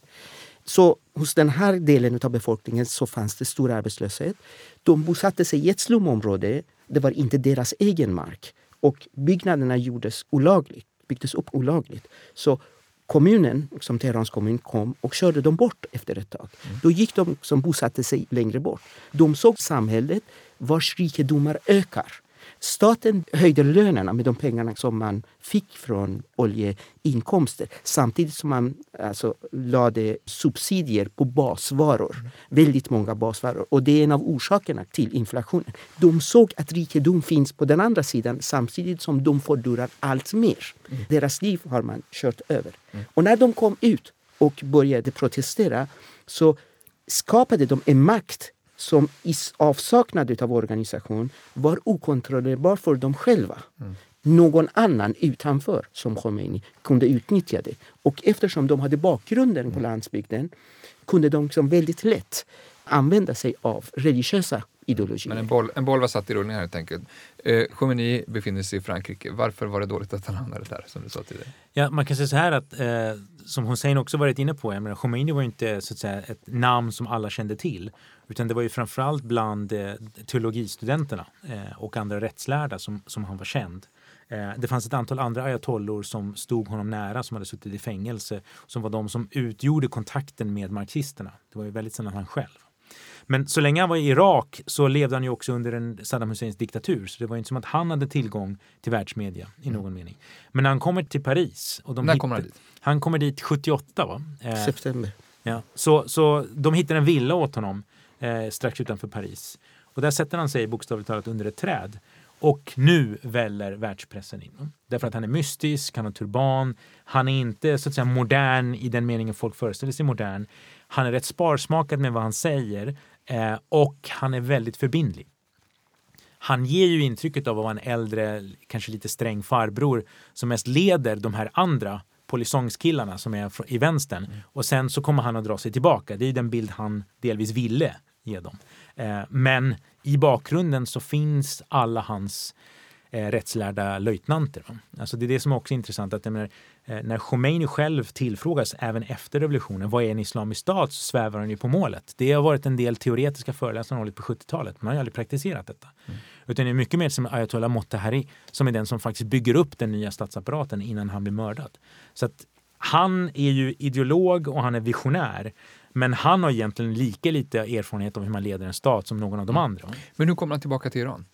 Så hos den här delen av befolkningen så fanns det stor arbetslöshet. De bosatte sig i ett slumområde. Det var inte deras egen mark och byggnaderna gjordes olagligt, byggdes upp olagligt. Så kommunen, som Teherans kommun, kom och körde dem bort efter ett tag. Mm. Då gick de som bosatte sig längre bort. De såg samhället vars rikedomar ökar. Staten höjde lönerna med de pengarna som man fick från oljeinkomster samtidigt som man alltså, lade subsidier på basvaror. Väldigt många basvaror. Och det är en av orsakerna till inflationen. De såg att rikedom finns på den andra sidan samtidigt som de förlorar allt mer. Mm. Deras liv har man kört över. Mm. Och när de kom ut och började protestera så skapade de en makt som i avsaknad av organisation var okontrollerbar för dem själva. Mm. Någon annan utanför, som Khomeini, kunde utnyttja det. Och eftersom de hade bakgrunden på landsbygden kunde de liksom väldigt lätt använda sig av religiösa ideologier. Men en boll, en boll var satt i rullning här helt enkelt. Eh, Khomeini befinner sig i Frankrike. Varför var det dåligt att han hamnade där, som du sa tidigare? Ja, man kan säga så här att, eh, som Hussein också varit inne på, jag menar, Khomeini var inte så att säga, ett namn som alla kände till. Utan det var ju framförallt bland eh, teologistudenterna eh, och andra rättslärda som, som han var känd. Eh, det fanns ett antal andra ayatollor som stod honom nära som hade suttit i fängelse som var de som utgjorde kontakten med marxisterna. Det var ju väldigt sällan han själv. Men så länge han var i Irak så levde han ju också under en Saddam Husseins diktatur. Så det var inte som att han hade tillgång till världsmedia i någon mm. mening. Men när han kommer till Paris. Och de när kommer han dit? Han kommer dit 78 va? Eh, September. Ja. Så, så de hittar en villa åt honom eh, strax utanför Paris. Och där sätter han sig bokstavligt talat under ett träd. Och nu väller världspressen in. Därför att han är mystisk, han har turban, han är inte så att säga modern i den meningen folk föreställer sig modern. Han är rätt sparsmakad med vad han säger eh, och han är väldigt förbindlig. Han ger ju intrycket av att vara en äldre, kanske lite sträng farbror som mest leder de här andra polisongskillarna som är i vänstern. Mm. Och sen så kommer han att dra sig tillbaka. Det är den bild han delvis ville ge dem. Eh, men i bakgrunden så finns alla hans eh, rättslärda löjtnanter. Alltså det är det som också är intressant. att menar, eh, När Khomeini själv tillfrågas även efter revolutionen, vad är en islamisk stat? så svävar han ju på målet. Det har varit en del teoretiska föreläsare hållit på 70-talet, men han har aldrig praktiserat detta. Mm. Utan det är mycket mer som ayatollah Motahari som är den som faktiskt bygger upp den nya statsapparaten innan han blir mördad. Så att han är ju ideolog och han är visionär. Men han har egentligen lika lite erfarenhet av hur man leder en stat som någon av de mm. andra. Men hur kommer han tillbaka till Iran?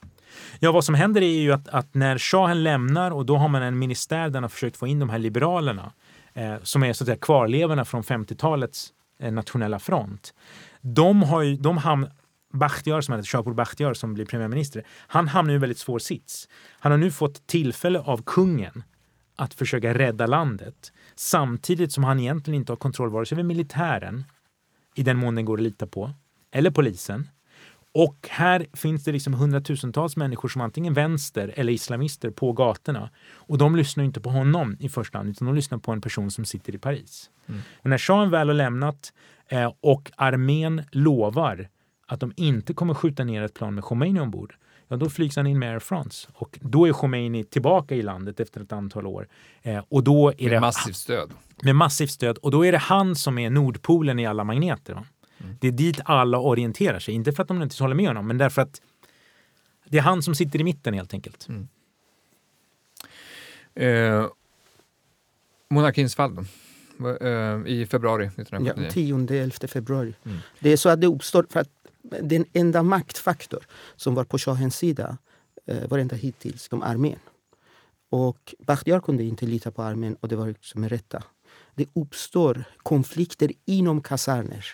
Ja, vad som händer är ju att, att när shahen lämnar och då har man en ministär där man har försökt få in de här liberalerna eh, som är så att säga kvarlevorna från 50-talets eh, nationella front. De har ju, de hamn, Bakhtiar som heter Shapur Bakhtiar som blir premiärminister, han hamnar i en väldigt svår sits. Han har nu fått tillfälle av kungen att försöka rädda landet samtidigt som han egentligen inte har kontroll vare sig över militären i den mån den går att lita på, eller polisen. Och här finns det liksom hundratusentals människor som antingen vänster eller islamister på gatorna. Och de lyssnar inte på honom i första hand, utan de lyssnar på en person som sitter i Paris. Mm. Och när shahen väl har lämnat eh, och armén lovar att de inte kommer skjuta ner ett plan med Khomeini ombord, ja då flygs han in med Air France. Och då är Khomeini tillbaka i landet efter ett antal år. Eh, och då är med det, massivt stöd. Med massivt stöd. Och då är det han som är Nordpolen i alla magneter. Mm. Det är dit alla orienterar sig. Inte för att de inte håller med honom, men därför att det är han som sitter i mitten helt enkelt. Mm. Eh, monarkins fall då? Eh, I februari 1979? Ja, 10-11 februari. Mm. Det är så att det uppstår för att den enda maktfaktor som var på shahens sida eh, var ända hittills de armén. Och Bakhtiar kunde inte lita på armén och det var liksom rätta. Det uppstår konflikter inom kaserner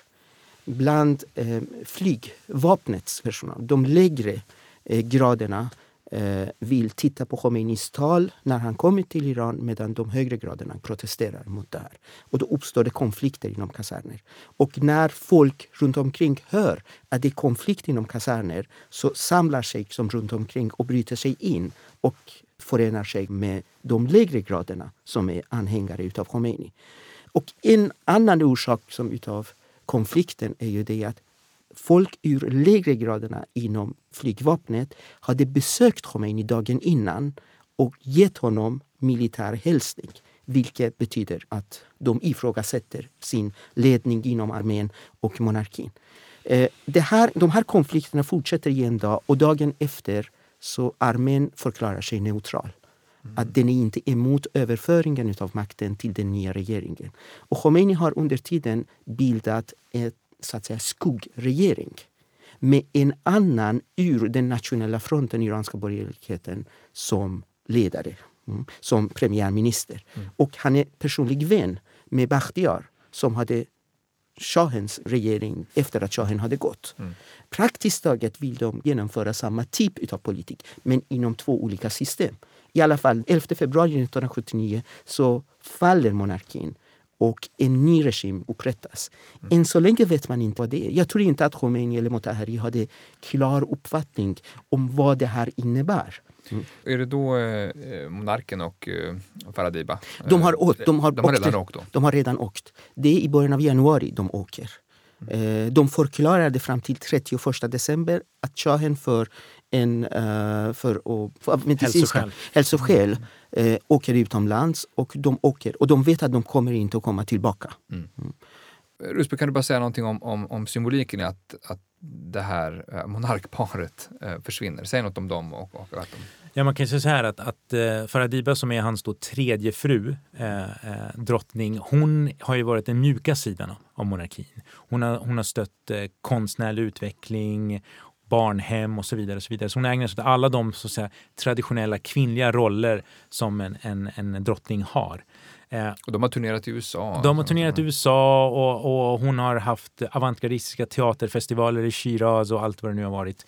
bland eh, flygvapnets personal, de lägre eh, graderna eh, vill titta på Khomeinis tal när han kommer till Iran medan de högre graderna protesterar mot det här. Och då uppstår det konflikter inom kaserner. Och när folk runt omkring hör att det är konflikt inom kaserner så samlar sig som runt omkring och bryter sig in och förenar sig med de lägre graderna som är anhängare utav Khomeini. Och en annan orsak som utav konflikten är ju det att folk ur lägre graderna inom flygvapnet hade besökt Khomeini dagen innan och gett honom militär hälsning. Vilket betyder att de ifrågasätter sin ledning inom armén och monarkin. Eh, det här, de här konflikterna fortsätter i en dag och dagen efter så armén förklarar sig neutral. Mm. Att den är inte emot överföringen av makten till den nya regeringen. Och Khomeini har under tiden bildat ett så att säga, skuggregering med en annan ur den nationella fronten, iranska borgerligheten, som ledare, mm, som premiärminister. Mm. Och han är personlig vän med Bakhtiar som hade shahens regering efter att shahen hade gått. Mm. Praktiskt taget vill de genomföra samma typ av politik, men inom två olika system. I alla fall 11 februari 1979 så faller monarkin och en ny regim upprättas. Mm. Än så länge vet man inte vad det är. Jag tror inte att Khomeini eller Motahari hade klar uppfattning om vad det här innebär. Mm. Är det då eh, monarken och eh, Faradiba? De har, åkt, de har, de har redan åkt? Då. De har redan åkt. Det är i början av januari de åker. Mm. Eh, de förklarade fram till 31 december att shahen för en, uh, för, för medicinska hälsoskäl mm. eh, åker utomlands och de åker och de vet att de kommer inte att komma tillbaka. Mm. Mm. Rusby, kan du bara säga någonting om, om, om symboliken i att, att det här eh, monarkparet eh, försvinner? Säg något om dem. Och, och att de... Ja, man kan säga så här att, att uh, Faradiba som är hans då tredje fru, uh, uh, drottning, hon har ju varit den mjuka sidan av monarkin. Hon har, hon har stött uh, konstnärlig utveckling, barnhem och så vidare. Och så, vidare. så hon ägnar sig åt alla de så att säga, traditionella kvinnliga roller som en, en, en drottning har. Och de har turnerat i USA? De har turnerat i USA och, och hon har haft avantgardistiska teaterfestivaler i Shiraz och allt vad det nu har varit.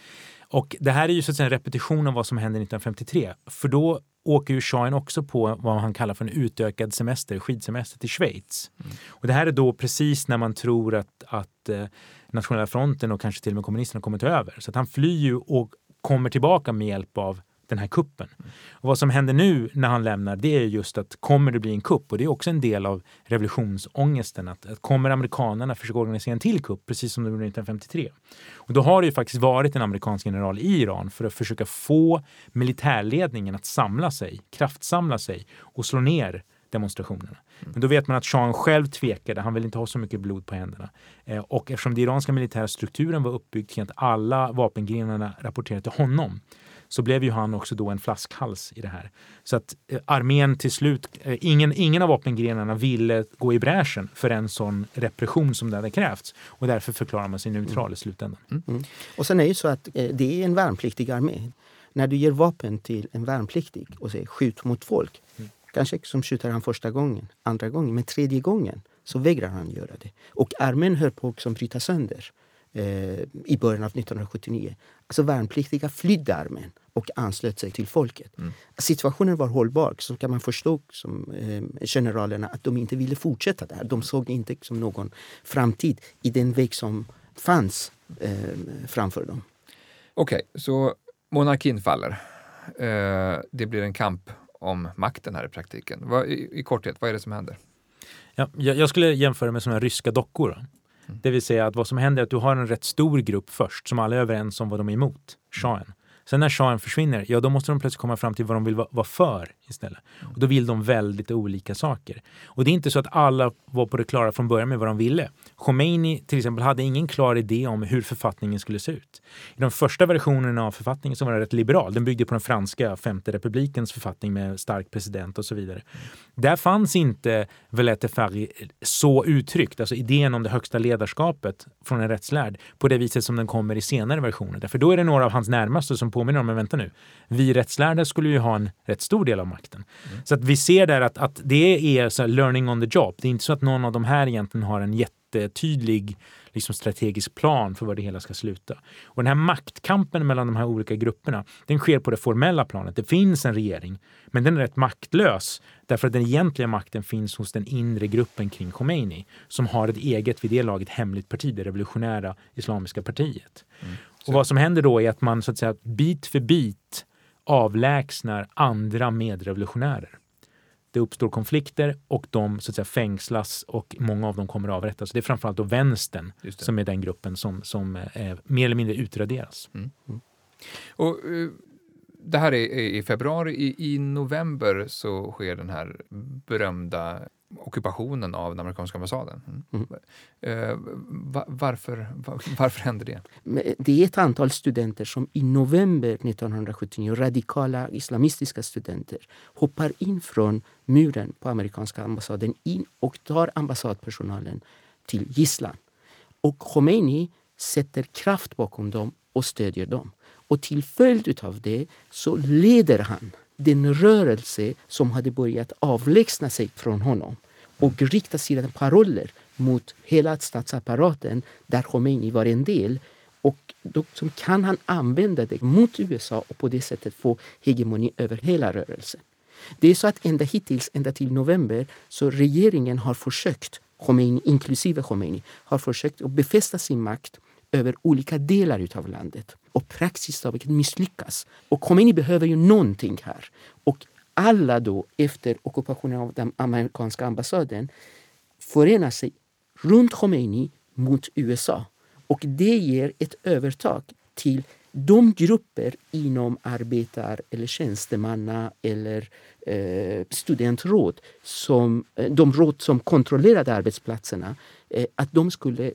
Och det här är ju så att säga en repetition av vad som hände 1953. För då åker ju shahen också på vad han kallar för en utökad semester, skidsemester till Schweiz. Mm. Och det här är då precis när man tror att, att eh, Nationella fronten och kanske till och med kommunisterna kommit över. Så att han flyr ju och kommer tillbaka med hjälp av den här kuppen. Och vad som händer nu när han lämnar det är just att kommer det bli en kupp? Och det är också en del av revolutionsångesten. Att, att kommer amerikanerna försöka organisera en till kupp precis som de gjorde 1953? Och då har det ju faktiskt varit en amerikansk general i Iran för att försöka få militärledningen att samla sig, kraftsamla sig och slå ner demonstrationerna. Men då vet man att shahen själv tvekade. Han vill inte ha så mycket blod på händerna. Eh, och eftersom den iranska militära strukturen var uppbyggd kring att alla vapengrenarna rapporterade till honom så blev ju han också då en flaskhals i det här. Så att eh, armén till slut, eh, ingen, ingen av vapengrenarna ville gå i bräschen för en sån repression som det hade krävts. Och därför förklarar man sig neutral mm. i slutändan. Mm. Mm. Och sen är det ju så att eh, det är en värnpliktig armé. När du ger vapen till en värnpliktig och säger skjut mot folk, mm. Kanske som skjuter han första gången, andra gången, men tredje gången så vägrar han göra det. Och armén höll på att bryta sönder eh, i början av 1979. Alltså värnpliktiga flydde armén och anslöt sig till folket. Mm. Situationen var hållbar, så kan man förstå som eh, generalerna att de inte ville fortsätta där. De såg inte som någon framtid i den väg som fanns eh, framför dem. Okej, okay, så monarkin faller. Eh, det blir en kamp om makten här i praktiken. Vad, i, i, korthet, vad är det som händer? Ja, jag, jag skulle jämföra med såna ryska dockor. Mm. Det vill säga att vad som händer är att du har en rätt stor grupp först som alla är överens om vad de är emot, shahen. Sen när shahen försvinner, ja då måste de plötsligt komma fram till vad de vill vara för istället. Och då vill de väldigt olika saker. Och det är inte så att alla var på det klara från början med vad de ville. Khomeini till exempel hade ingen klar idé om hur författningen skulle se ut. I de första versionerna av författningen så var den rätt liberal. Den byggde på den franska femte republikens författning med stark president och så vidare. Där fanns inte Velete Fari så uttryckt, alltså idén om det högsta ledarskapet från en rättslärd på det viset som den kommer i senare versioner. Därför då är det några av hans närmaste som påminner om, men vänta nu, vi rättslärda skulle ju ha en rätt stor del av makten. Mm. Så att vi ser där att, att det är så learning on the job. Det är inte så att någon av de här egentligen har en jättetydlig liksom strategisk plan för var det hela ska sluta. Och den här maktkampen mellan de här olika grupperna, den sker på det formella planet. Det finns en regering, men den är rätt maktlös därför att den egentliga makten finns hos den inre gruppen kring Khomeini som har ett eget, vid det laget, hemligt parti, det revolutionära islamiska partiet. Mm. Och vad som händer då är att man så att säga bit för bit avlägsnar andra medrevolutionärer. Det uppstår konflikter och de så att säga, fängslas och många av dem kommer att avrättas. Det är framförallt då vänstern som är den gruppen som, som eh, mer eller mindre utraderas. Mm. Mm. Och, uh, det här är i februari. I, I november så sker den här berömda ockupationen av den amerikanska ambassaden. Mm. Uh, varför, var, varför hände det? Det är ett antal studenter som i november 1979, radikala islamistiska studenter, hoppar in från muren på amerikanska ambassaden in och tar ambassadpersonalen till gisslan. Och Khomeini sätter kraft bakom dem och stödjer dem. Och till följd av det så leder han den rörelse som hade börjat avlägsna sig från honom och rikta sina paroller mot hela statsapparaten där Khomeini var en del. Och då kan han använda det mot USA och på det sättet få hegemoni över hela rörelsen. Det är så att ända hittills, ända till november, så regeringen har försökt, Khomeini, inklusive Khomeini, har försökt att befästa sin makt över olika delar av landet. Och praxis har misslyckas. Och Khomeini behöver ju någonting här. Och alla då efter ockupationen av den amerikanska ambassaden förenar sig runt Khomeini mot USA. Och det ger ett övertag till de grupper inom arbetar eller tjänstemanna eller eh, studentråd, som, eh, de råd som kontrollerade arbetsplatserna, eh, att de skulle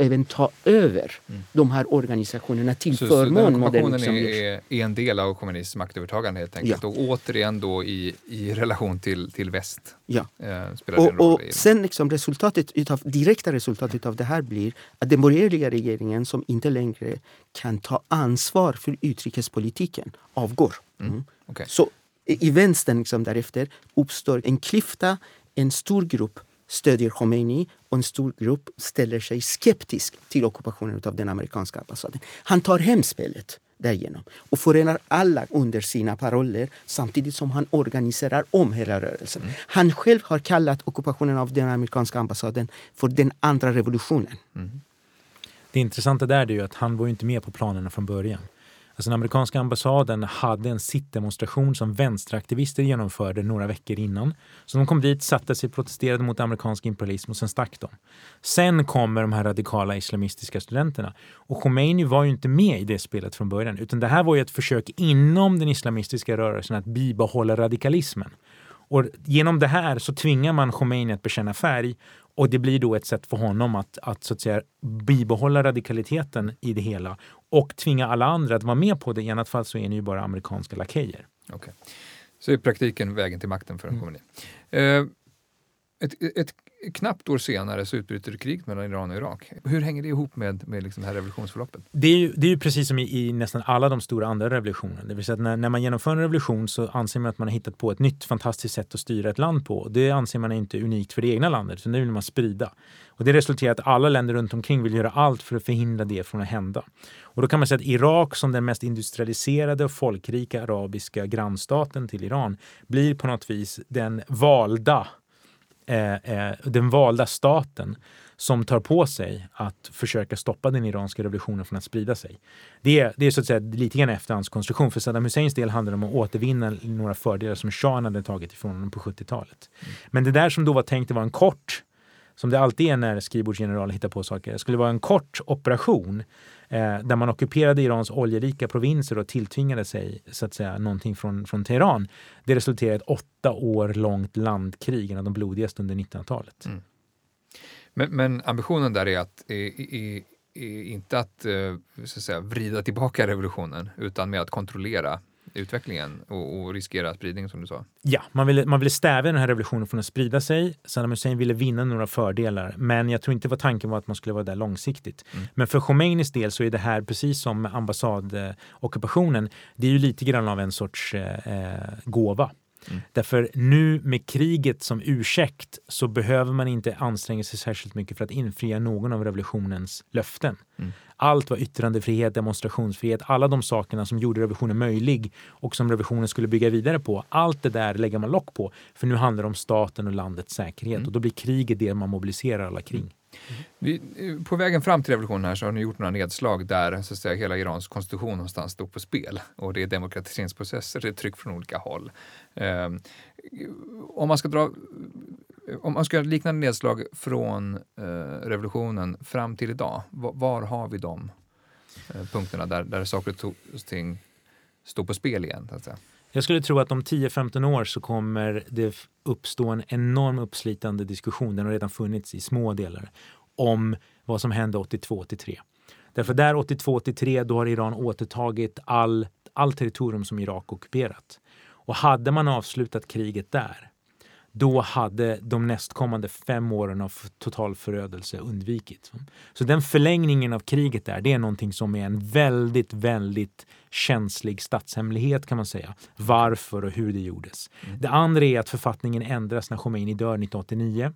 även ta över mm. de här organisationerna till så, förmån. Så den ockupationen är, är, en del av kommunistiskt maktövertagande helt enkelt. Ja. Och återigen då i, i relation till, till väst. Ja. Eh, och, och sen liksom resultatet utav, direkta resultatet av det här blir att den borgerliga regeringen som inte längre kan ta ansvar för utrikespolitiken avgår. Mm. Mm. Okay. Så i vänstern liksom därefter uppstår en klyfta, en stor grupp stödjer Khomeini och en stor grupp ställer sig skeptisk till ockupationen av den amerikanska ambassaden. Han tar hem spelet därigenom och förenar alla under sina paroller samtidigt som han organiserar om hela rörelsen. Mm. Han själv har kallat ockupationen av den amerikanska ambassaden för den andra revolutionen. Mm. Det intressanta där är ju att han var inte med på planerna från början. Alltså den amerikanska ambassaden hade en sittdemonstration som vänsteraktivister genomförde några veckor innan. Så de kom dit, satte sig, protesterade mot amerikansk imperialism och sen stack de. Sen kommer de här radikala islamistiska studenterna. Och Khomeini var ju inte med i det spelet från början utan det här var ju ett försök inom den islamistiska rörelsen att bibehålla radikalismen. Och genom det här så tvingar man Khomeini att bekänna färg och det blir då ett sätt för honom att, att, så att säga, bibehålla radikaliteten i det hela och tvinga alla andra att vara med på det. I annat fall så är ni ju bara amerikanska lakejer. Okay. Så i praktiken vägen till makten för en mm. kommunist. Eh, ett, ett knappt år senare så utbryter kriget mellan Iran och Irak. Hur hänger det ihop med, med liksom det här revolutionsförloppet? Det är, ju, det är ju precis som i, i, nästan alla de stora andra revolutionerna. Det vill säga att när, när, man genomför en revolution så anser man att man har hittat på ett nytt fantastiskt sätt att styra ett land på. Det anser man inte unikt för det egna landet, utan det vill man sprida. Och det resulterar i att alla länder runt omkring vill göra allt för att förhindra det från att hända. Och då kan man säga att Irak som den mest industrialiserade och folkrika arabiska grannstaten till Iran blir på något vis den valda eh, eh, den valda staten som tar på sig att försöka stoppa den iranska revolutionen från att sprida sig. Det är, det är så att säga lite grann efterhandskonstruktion. För Saddam Husseins del handlar det om att återvinna några fördelar som shahen hade tagit ifrån honom på 70-talet. Mm. Men det där som då var tänkt att vara en kort som det alltid är när skrivbordsgeneraler hittar på saker. Skulle vara en kort operation eh, där man ockuperade Irans oljerika provinser och tilltvingade sig så att säga någonting från, från Teheran. Det resulterade i ett åtta år långt landkrig, en av de blodigaste under 1900-talet. Mm. Men, men, ambitionen där är att i, i, inte att, eh, så att säga, vrida tillbaka revolutionen utan med att kontrollera utvecklingen och, och riskera spridning som du sa? Ja, man ville, man ville stävja den här revolutionen från att sprida sig. Saddam Hussein ville vinna några fördelar, men jag tror inte vad tanken var att man skulle vara där långsiktigt. Mm. Men för Khomeinis del så är det här precis som ambassadockupationen. Det är ju lite grann av en sorts eh, eh gåva. Mm. Därför nu med kriget som ursäkt så behöver man inte anstränga sig särskilt mycket för att infria någon av revolutionens löften. Mm. Allt var yttrandefrihet, demonstrationsfrihet, alla de sakerna som gjorde revolutionen möjlig och som revolutionen skulle bygga vidare på. Allt det där lägger man lock på. För nu handlar det om staten och landets säkerhet mm. och då blir kriget det man mobiliserar alla kring. Vi, eh, på vägen fram till revolutionen här så har ni gjort några nedslag där så att säga, hela Irans konstitution någonstans stod på spel. Och det är demokratiseringsprocesser, det är tryck från olika håll. Um, om man ska dra eh, om man ska göra liknande nedslag från uh, revolutionen fram till idag, var, var har vi de uh, punkterna där, där saker och ting står på spel igen? Så att säga? Jag skulle tro att om 10-15 år så kommer det uppstå en enorm uppslitande diskussion, den har redan funnits i små delar, om vad som hände 82-83. Därför där 82-83 då har Iran återtagit all, all territorium som Irak ockuperat. Och hade man avslutat kriget där, då hade de nästkommande fem åren av total förödelse undvikits. Så den förlängningen av kriget där, det är någonting som är en väldigt, väldigt känslig statshemlighet kan man säga. Varför och hur det gjordes. Mm. Det andra är att författningen ändras när Khomeini dör 1989.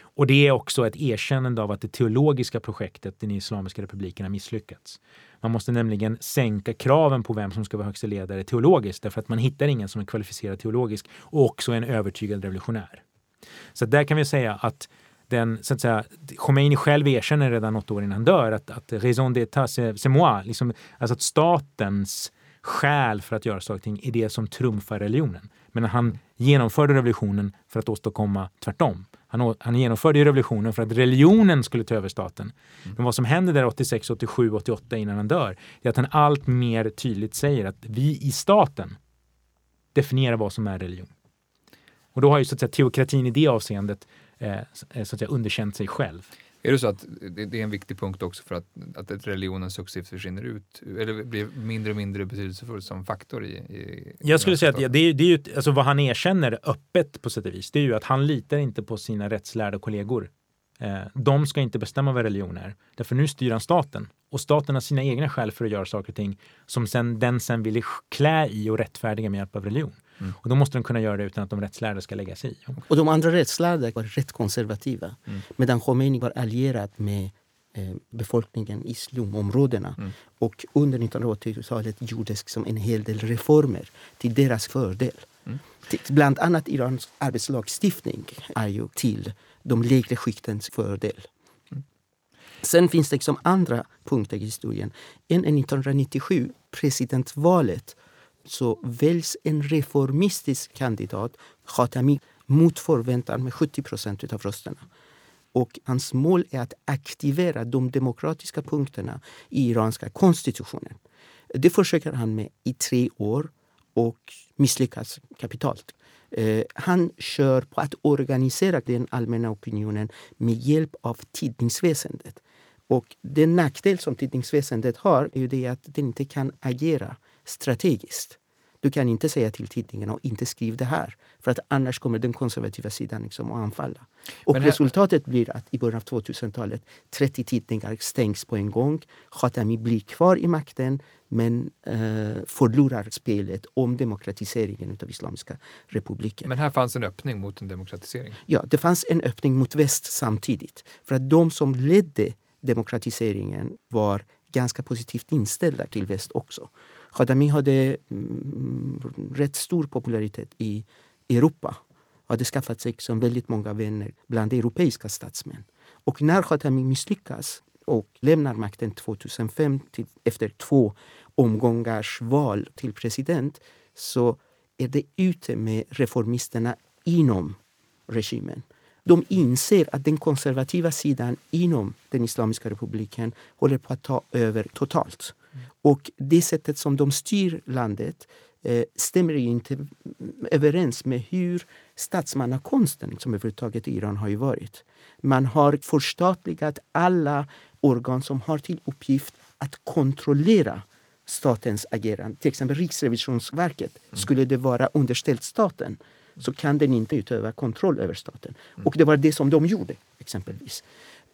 Och det är också ett erkännande av att det teologiska projektet, den Islamiska republiken, har misslyckats. Man måste nämligen sänka kraven på vem som ska vara högsta ledare teologiskt därför att man hittar ingen som är kvalificerad teologisk och också en övertygad revolutionär. Så där kan vi säga att den, så att säga, Khomeini själv erkänner redan något år innan han dör att, att raison d'état c'est moi, liksom, alltså att statens skäl för att göra saker och ting är det som trumfar religionen. Men han genomförde revolutionen för att åstadkomma tvärtom. Han, han genomförde revolutionen för att religionen skulle ta över staten. Mm. Men vad som händer där 86, 87, 88 innan han dör, är att han allt mer tydligt säger att vi i staten definierar vad som är religion. Och då har ju så att säga, teokratin i det avseendet eh, så att säga, underkänt sig själv. Är det så att det är en viktig punkt också för att, att religionen successivt försvinner ut eller blir mindre och mindre betydelsefull som faktor i, i Jag skulle säga att det, är, det är ju, alltså vad han erkänner öppet på sätt och vis, det är ju att han litar inte på sina rättslärda kollegor. Eh, de ska inte bestämma vad religion är. Därför nu styr han staten. Och staten har sina egna skäl för att göra saker och ting som sen, den sen vill klä i och rättfärdiga med hjälp av religion. Mm. Och då måste de kunna göra det utan att de rättslärda ska lägga sig i. Och de andra rättslärda var rätt konservativa. Mm. Medan Khomeini var allierad med eh, befolkningen i slumområdena. Mm. Och under 1980-talet gjordes liksom en hel del reformer till deras fördel. Mm. Bland annat Irans arbetslagstiftning är ju till de lägre skiktens fördel. Mm. Sen finns det liksom andra punkter i historien. En 1997, presidentvalet, så väljs en reformistisk kandidat, Khatami, mot förväntan med 70 procent av rösterna. Och hans mål är att aktivera de demokratiska punkterna i iranska konstitutionen. Det försöker han med i tre år och misslyckas kapitalt. Eh, han kör på att organisera den allmänna opinionen med hjälp av tidningsväsendet. Och den nackdel som tidningsväsendet har är ju det att den inte kan agera strategiskt. Du kan inte säga till tidningen att inte skriv det här. För att annars kommer den konservativa sidan liksom att anfalla. Och här... resultatet blir att i början av 2000-talet 30 tidningar stängs på en gång. Khatami blir kvar i makten men eh, förlorar spelet om demokratiseringen av Islamiska republiken. Men här fanns en öppning mot en demokratisering? Ja, det fanns en öppning mot väst samtidigt. För att de som ledde demokratiseringen var ganska positivt inställda till väst också. Khadami hade mm, rätt stor popularitet i Europa och hade skaffat sig som väldigt många vänner bland europeiska statsmän. Och när Khatami misslyckas och lämnar makten 2005 till, efter två omgångars val till president så är det ute med reformisterna inom regimen. De inser att den konservativa sidan inom den Islamiska republiken håller på att ta över totalt. Och det sättet som de styr landet eh, stämmer inte överens med hur statsmannakonsten som överhuvudtaget i Iran har ju varit. Man har förstatligat alla organ som har till uppgift att kontrollera statens agerande. Till exempel Riksrevisionsverket. Mm. Skulle det vara underställt staten så kan den inte utöva kontroll över staten. Och det var det som de gjorde exempelvis.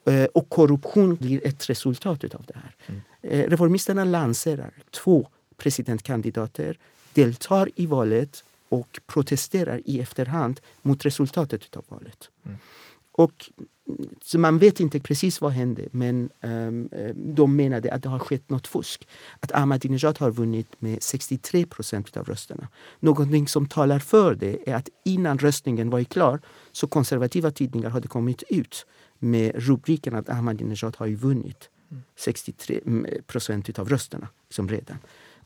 Eh, och korruption blir ett resultat av det här. Mm. Eh, reformisterna lanserar två presidentkandidater, deltar i valet och protesterar i efterhand mot resultatet av valet. Mm. Och, så man vet inte precis vad hände, men um, de menade att det har skett något fusk. Att Ahmadinejad har vunnit med 63 procent av rösterna. Någonting som talar för det är att innan röstningen var klar så konservativa tidningar hade kommit ut med rubriken att Ahmadinejad har ju vunnit 63 mm, procent av rösterna som redan.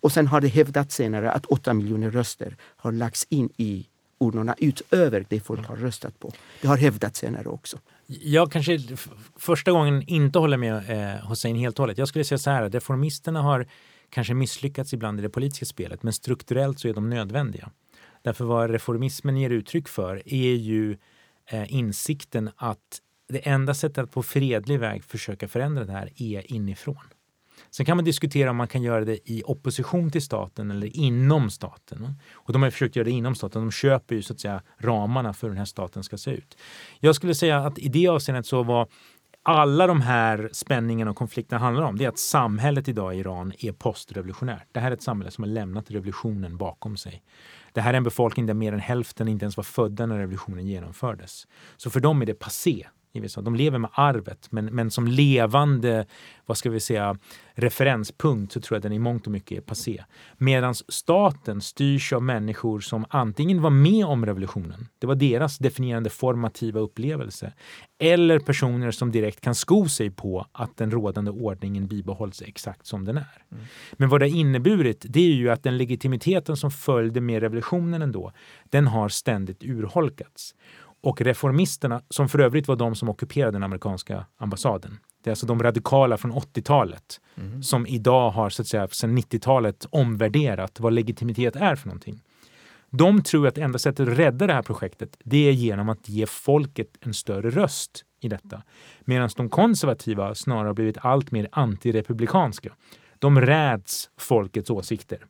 Och sen har det hävdats senare att 8 miljoner röster har lagts in i urnorna utöver det folk har röstat på. Det har hävdats senare också. Jag kanske första gången inte håller med eh, Hussein helt och hållet. Jag skulle säga så här, reformisterna har kanske misslyckats ibland i det politiska spelet, men strukturellt så är de nödvändiga. Därför vad reformismen ger uttryck för är ju eh, insikten att det enda sättet att på fredlig väg försöka förändra det här är inifrån. Sen kan man diskutera om man kan göra det i opposition till staten eller inom staten. Och de har försökt göra det inom staten. De köper ju så att säga ramarna för hur den här staten ska se ut. Jag skulle säga att i det avseendet så var alla de här spänningarna och konflikterna handlar om det är att samhället idag i Iran är postrevolutionärt. Det här är ett samhälle som har lämnat revolutionen bakom sig. Det här är en befolkning där mer än hälften inte ens var födda när revolutionen genomfördes. Så för dem är det passé de lever med arvet, men, men som levande vad ska vi säga, referenspunkt så tror jag den i mångt och mycket är passé. Medan staten styrs av människor som antingen var med om revolutionen, det var deras definierande formativa upplevelse, eller personer som direkt kan sko sig på att den rådande ordningen bibehålls exakt som den är. Mm. Men vad det har inneburit, det är ju att den legitimiteten som följde med revolutionen ändå, den har ständigt urholkats. Och reformisterna, som för övrigt var de som ockuperade den amerikanska ambassaden. Det är alltså de radikala från 80-talet mm. som idag har så att säga sedan 90-talet omvärderat vad legitimitet är för någonting. De tror att enda sättet att rädda det här projektet det är genom att ge folket en större röst i detta. Medan de konservativa snarare har blivit allt mer antirepublikanska. De räds folkets åsikter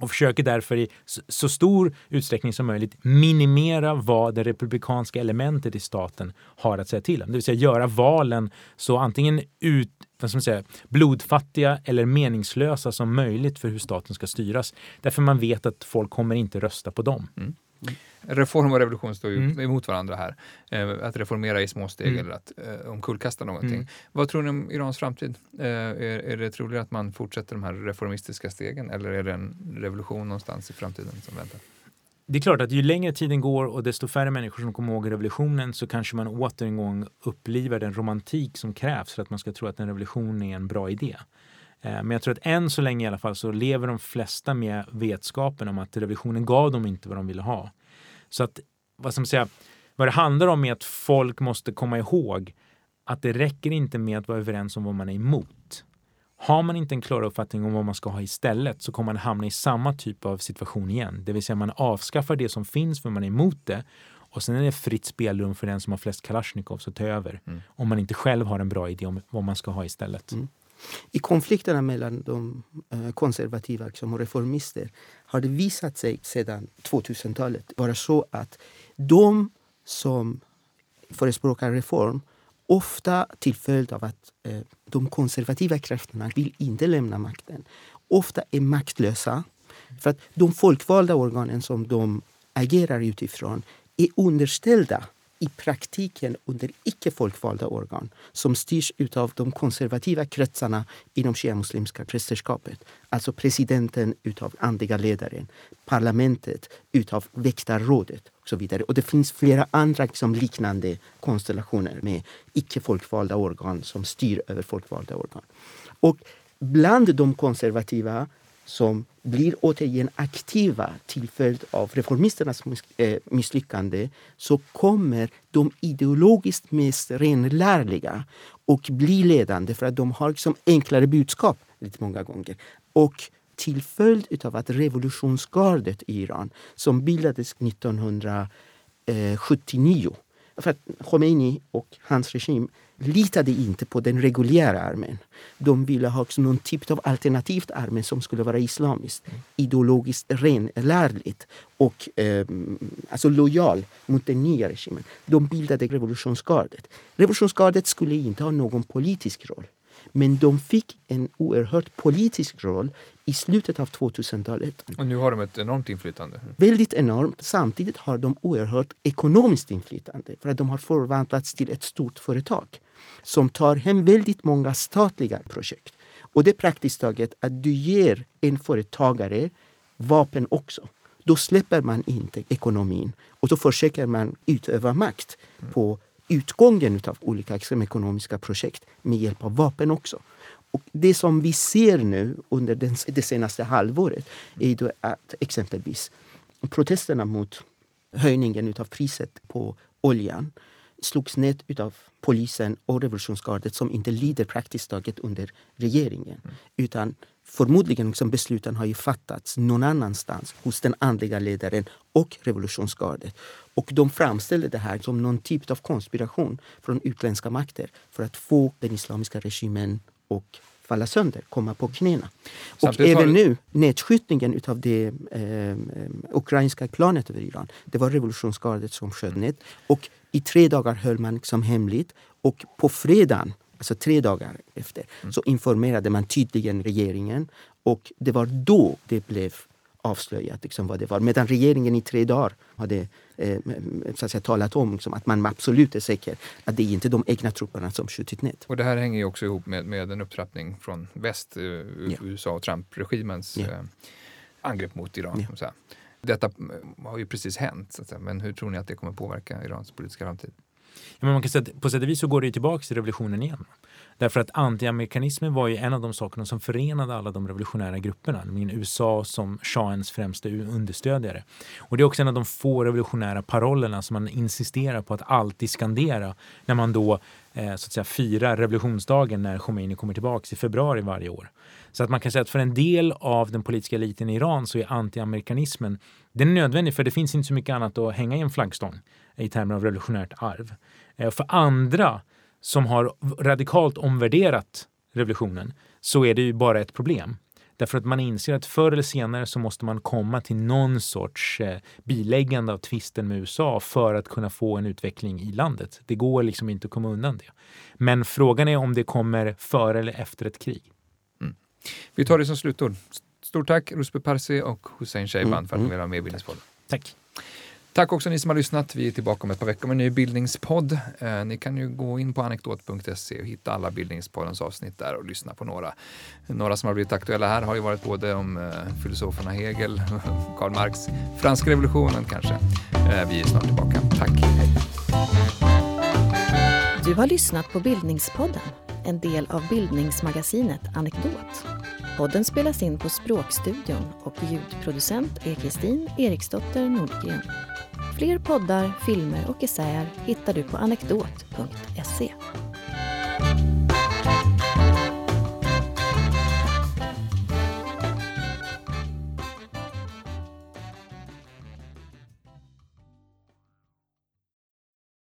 och försöker därför i så stor utsträckning som möjligt minimera vad det republikanska elementet i staten har att säga till om. Det vill säga göra valen så antingen ut, vad ska man säga, blodfattiga eller meningslösa som möjligt för hur staten ska styras. Därför man vet att folk kommer inte rösta på dem. Mm. Reform och revolution står ju mm. emot varandra här. Eh, att reformera i små steg mm. eller att eh, omkullkasta någonting. Mm. Vad tror ni om Irans framtid? Eh, är, är det troligt att man fortsätter de här reformistiska stegen eller är det en revolution någonstans i framtiden som väntar? Det är klart att ju längre tiden går och desto färre människor som kommer ihåg revolutionen så kanske man åter en gång upplivar den romantik som krävs för att man ska tro att en revolution är en bra idé. Eh, men jag tror att än så länge i alla fall så lever de flesta med vetskapen om att revolutionen gav dem inte vad de ville ha. Så att, vad ska man säga, vad det handlar om är att folk måste komma ihåg att det räcker inte med att vara överens om vad man är emot. Har man inte en klar uppfattning om vad man ska ha istället så kommer man hamna i samma typ av situation igen. Det vill säga man avskaffar det som finns för man är emot det och sen är det fritt spelrum för den som har flest Kalashnikovs att ta över. Mm. Om man inte själv har en bra idé om vad man ska ha istället. Mm. I konflikterna mellan de eh, konservativa liksom, och reformister har det visat sig sedan 2000-talet vara så att de som förespråkar reform ofta till följd av att eh, de konservativa krafterna vill inte lämna makten, ofta är maktlösa. För att de folkvalda organen som de agerar utifrån är underställda i praktiken under icke folkvalda organ som styrs av de konservativa kretsarna inom shia-muslimska prästerskapet. Alltså presidenten utav andliga ledaren, parlamentet utav väktarrådet och så vidare. Och det finns flera andra liksom, liknande konstellationer med icke folkvalda organ som styr över folkvalda organ. Och bland de konservativa som blir återigen aktiva till följd av reformisternas eh, misslyckande så kommer de ideologiskt mest renlärliga och bli ledande för att de har liksom enklare budskap lite många gånger. Och till följd av att revolutionsgardet i Iran som bildades 1979 för att Khomeini och hans regim litade inte på den reguljära armén. De ville ha också någon typ av alternativt armé som skulle vara islamiskt, mm. ideologiskt renlärligt och eh, alltså lojal mot den nya regimen. De bildade revolutionsgardet. Revolutionsgardet skulle inte ha någon politisk roll. Men de fick en oerhört politisk roll i slutet av 2000-talet. Och nu har de ett enormt inflytande. Väldigt enormt. Samtidigt har de oerhört ekonomiskt inflytande för att de har förvandlats till ett stort företag som tar hem väldigt många statliga projekt. Och det är praktiskt taget att du ger en företagare vapen också. Då släpper man inte ekonomin och då försöker man utöva makt på utgången av olika ekonomiska projekt med hjälp av vapen också. Och det som vi ser nu under det senaste halvåret är att exempelvis protesterna mot höjningen av priset på oljan slogs ned av polisen och revolutionsgardet som inte lider praktiskt taget under regeringen. Mm. Utan förmodligen liksom besluten har ju fattats någon annanstans hos den andliga ledaren och revolutionsgardet. Och de framställer det här som någon typ av konspiration från utländska makter för att få den islamiska regimen och falla sönder, komma på knäna. och även nu, nedskjutningen av det eh, ukrainska planet över Iran, det var revolutionsgardet som sköt ned. Och i tre dagar höll man liksom hemligt och på fredagen, alltså tre dagar efter, mm. så informerade man tydligen regeringen och det var då det blev avslöjat liksom vad det var. Medan regeringen i tre dagar hade eh, så att säga, talat om liksom, att man absolut är säker att det är inte de egna trupperna som skjutit ned. Och det här hänger ju också ihop med, med en upptrappning från väst, eh, ja. USA och Trump-regimens ja. eh, angrepp mot Iran. Ja. Detta eh, har ju precis hänt, men hur tror ni att det kommer påverka Irans politiska framtid? Ja, men man kan säga att på sätt och vis så går det tillbaka till revolutionen igen. Därför att antiamerikanismen var ju en av de sakerna som förenade alla de revolutionära grupperna, nämligen USA som shahens främsta understödjare. Och det är också en av de få revolutionära parollerna som man insisterar på att alltid skandera när man då eh, så att säga firar revolutionsdagen när Khomeini kommer tillbaka i februari varje år. Så att man kan säga att för en del av den politiska eliten i Iran så är antiamerikanismen den är nödvändig för det finns inte så mycket annat att hänga i en flaggstång i termer av revolutionärt arv. Eh, för andra som har radikalt omvärderat revolutionen så är det ju bara ett problem. Därför att man inser att förr eller senare så måste man komma till någon sorts eh, biläggande av tvisten med USA för att kunna få en utveckling i landet. Det går liksom inte att komma undan det. Men frågan är om det kommer före eller efter ett krig. Mm. Vi tar det som slutord. Stort tack Ruspe Parsi och Hussein Sheiban mm. för att ni ville vara med i Bildningspodden. Tack. Tack också ni som har lyssnat. Vi är tillbaka om ett par veckor med en ny bildningspodd. Eh, ni kan ju gå in på anekdot.se och hitta alla Bildningspoddens avsnitt där och lyssna på några. Några som har blivit aktuella här har ju varit både om eh, filosoferna Hegel, Karl Marx, franska revolutionen kanske. Eh, vi är snart tillbaka. Tack. Hej. Du har lyssnat på Bildningspodden, en del av bildningsmagasinet Anekdot. Podden spelas in på Språkstudion och ljudproducent är Kristin Eriksdotter Nordgren. Fler poddar, filmer och essäer hittar du på anekdot.se.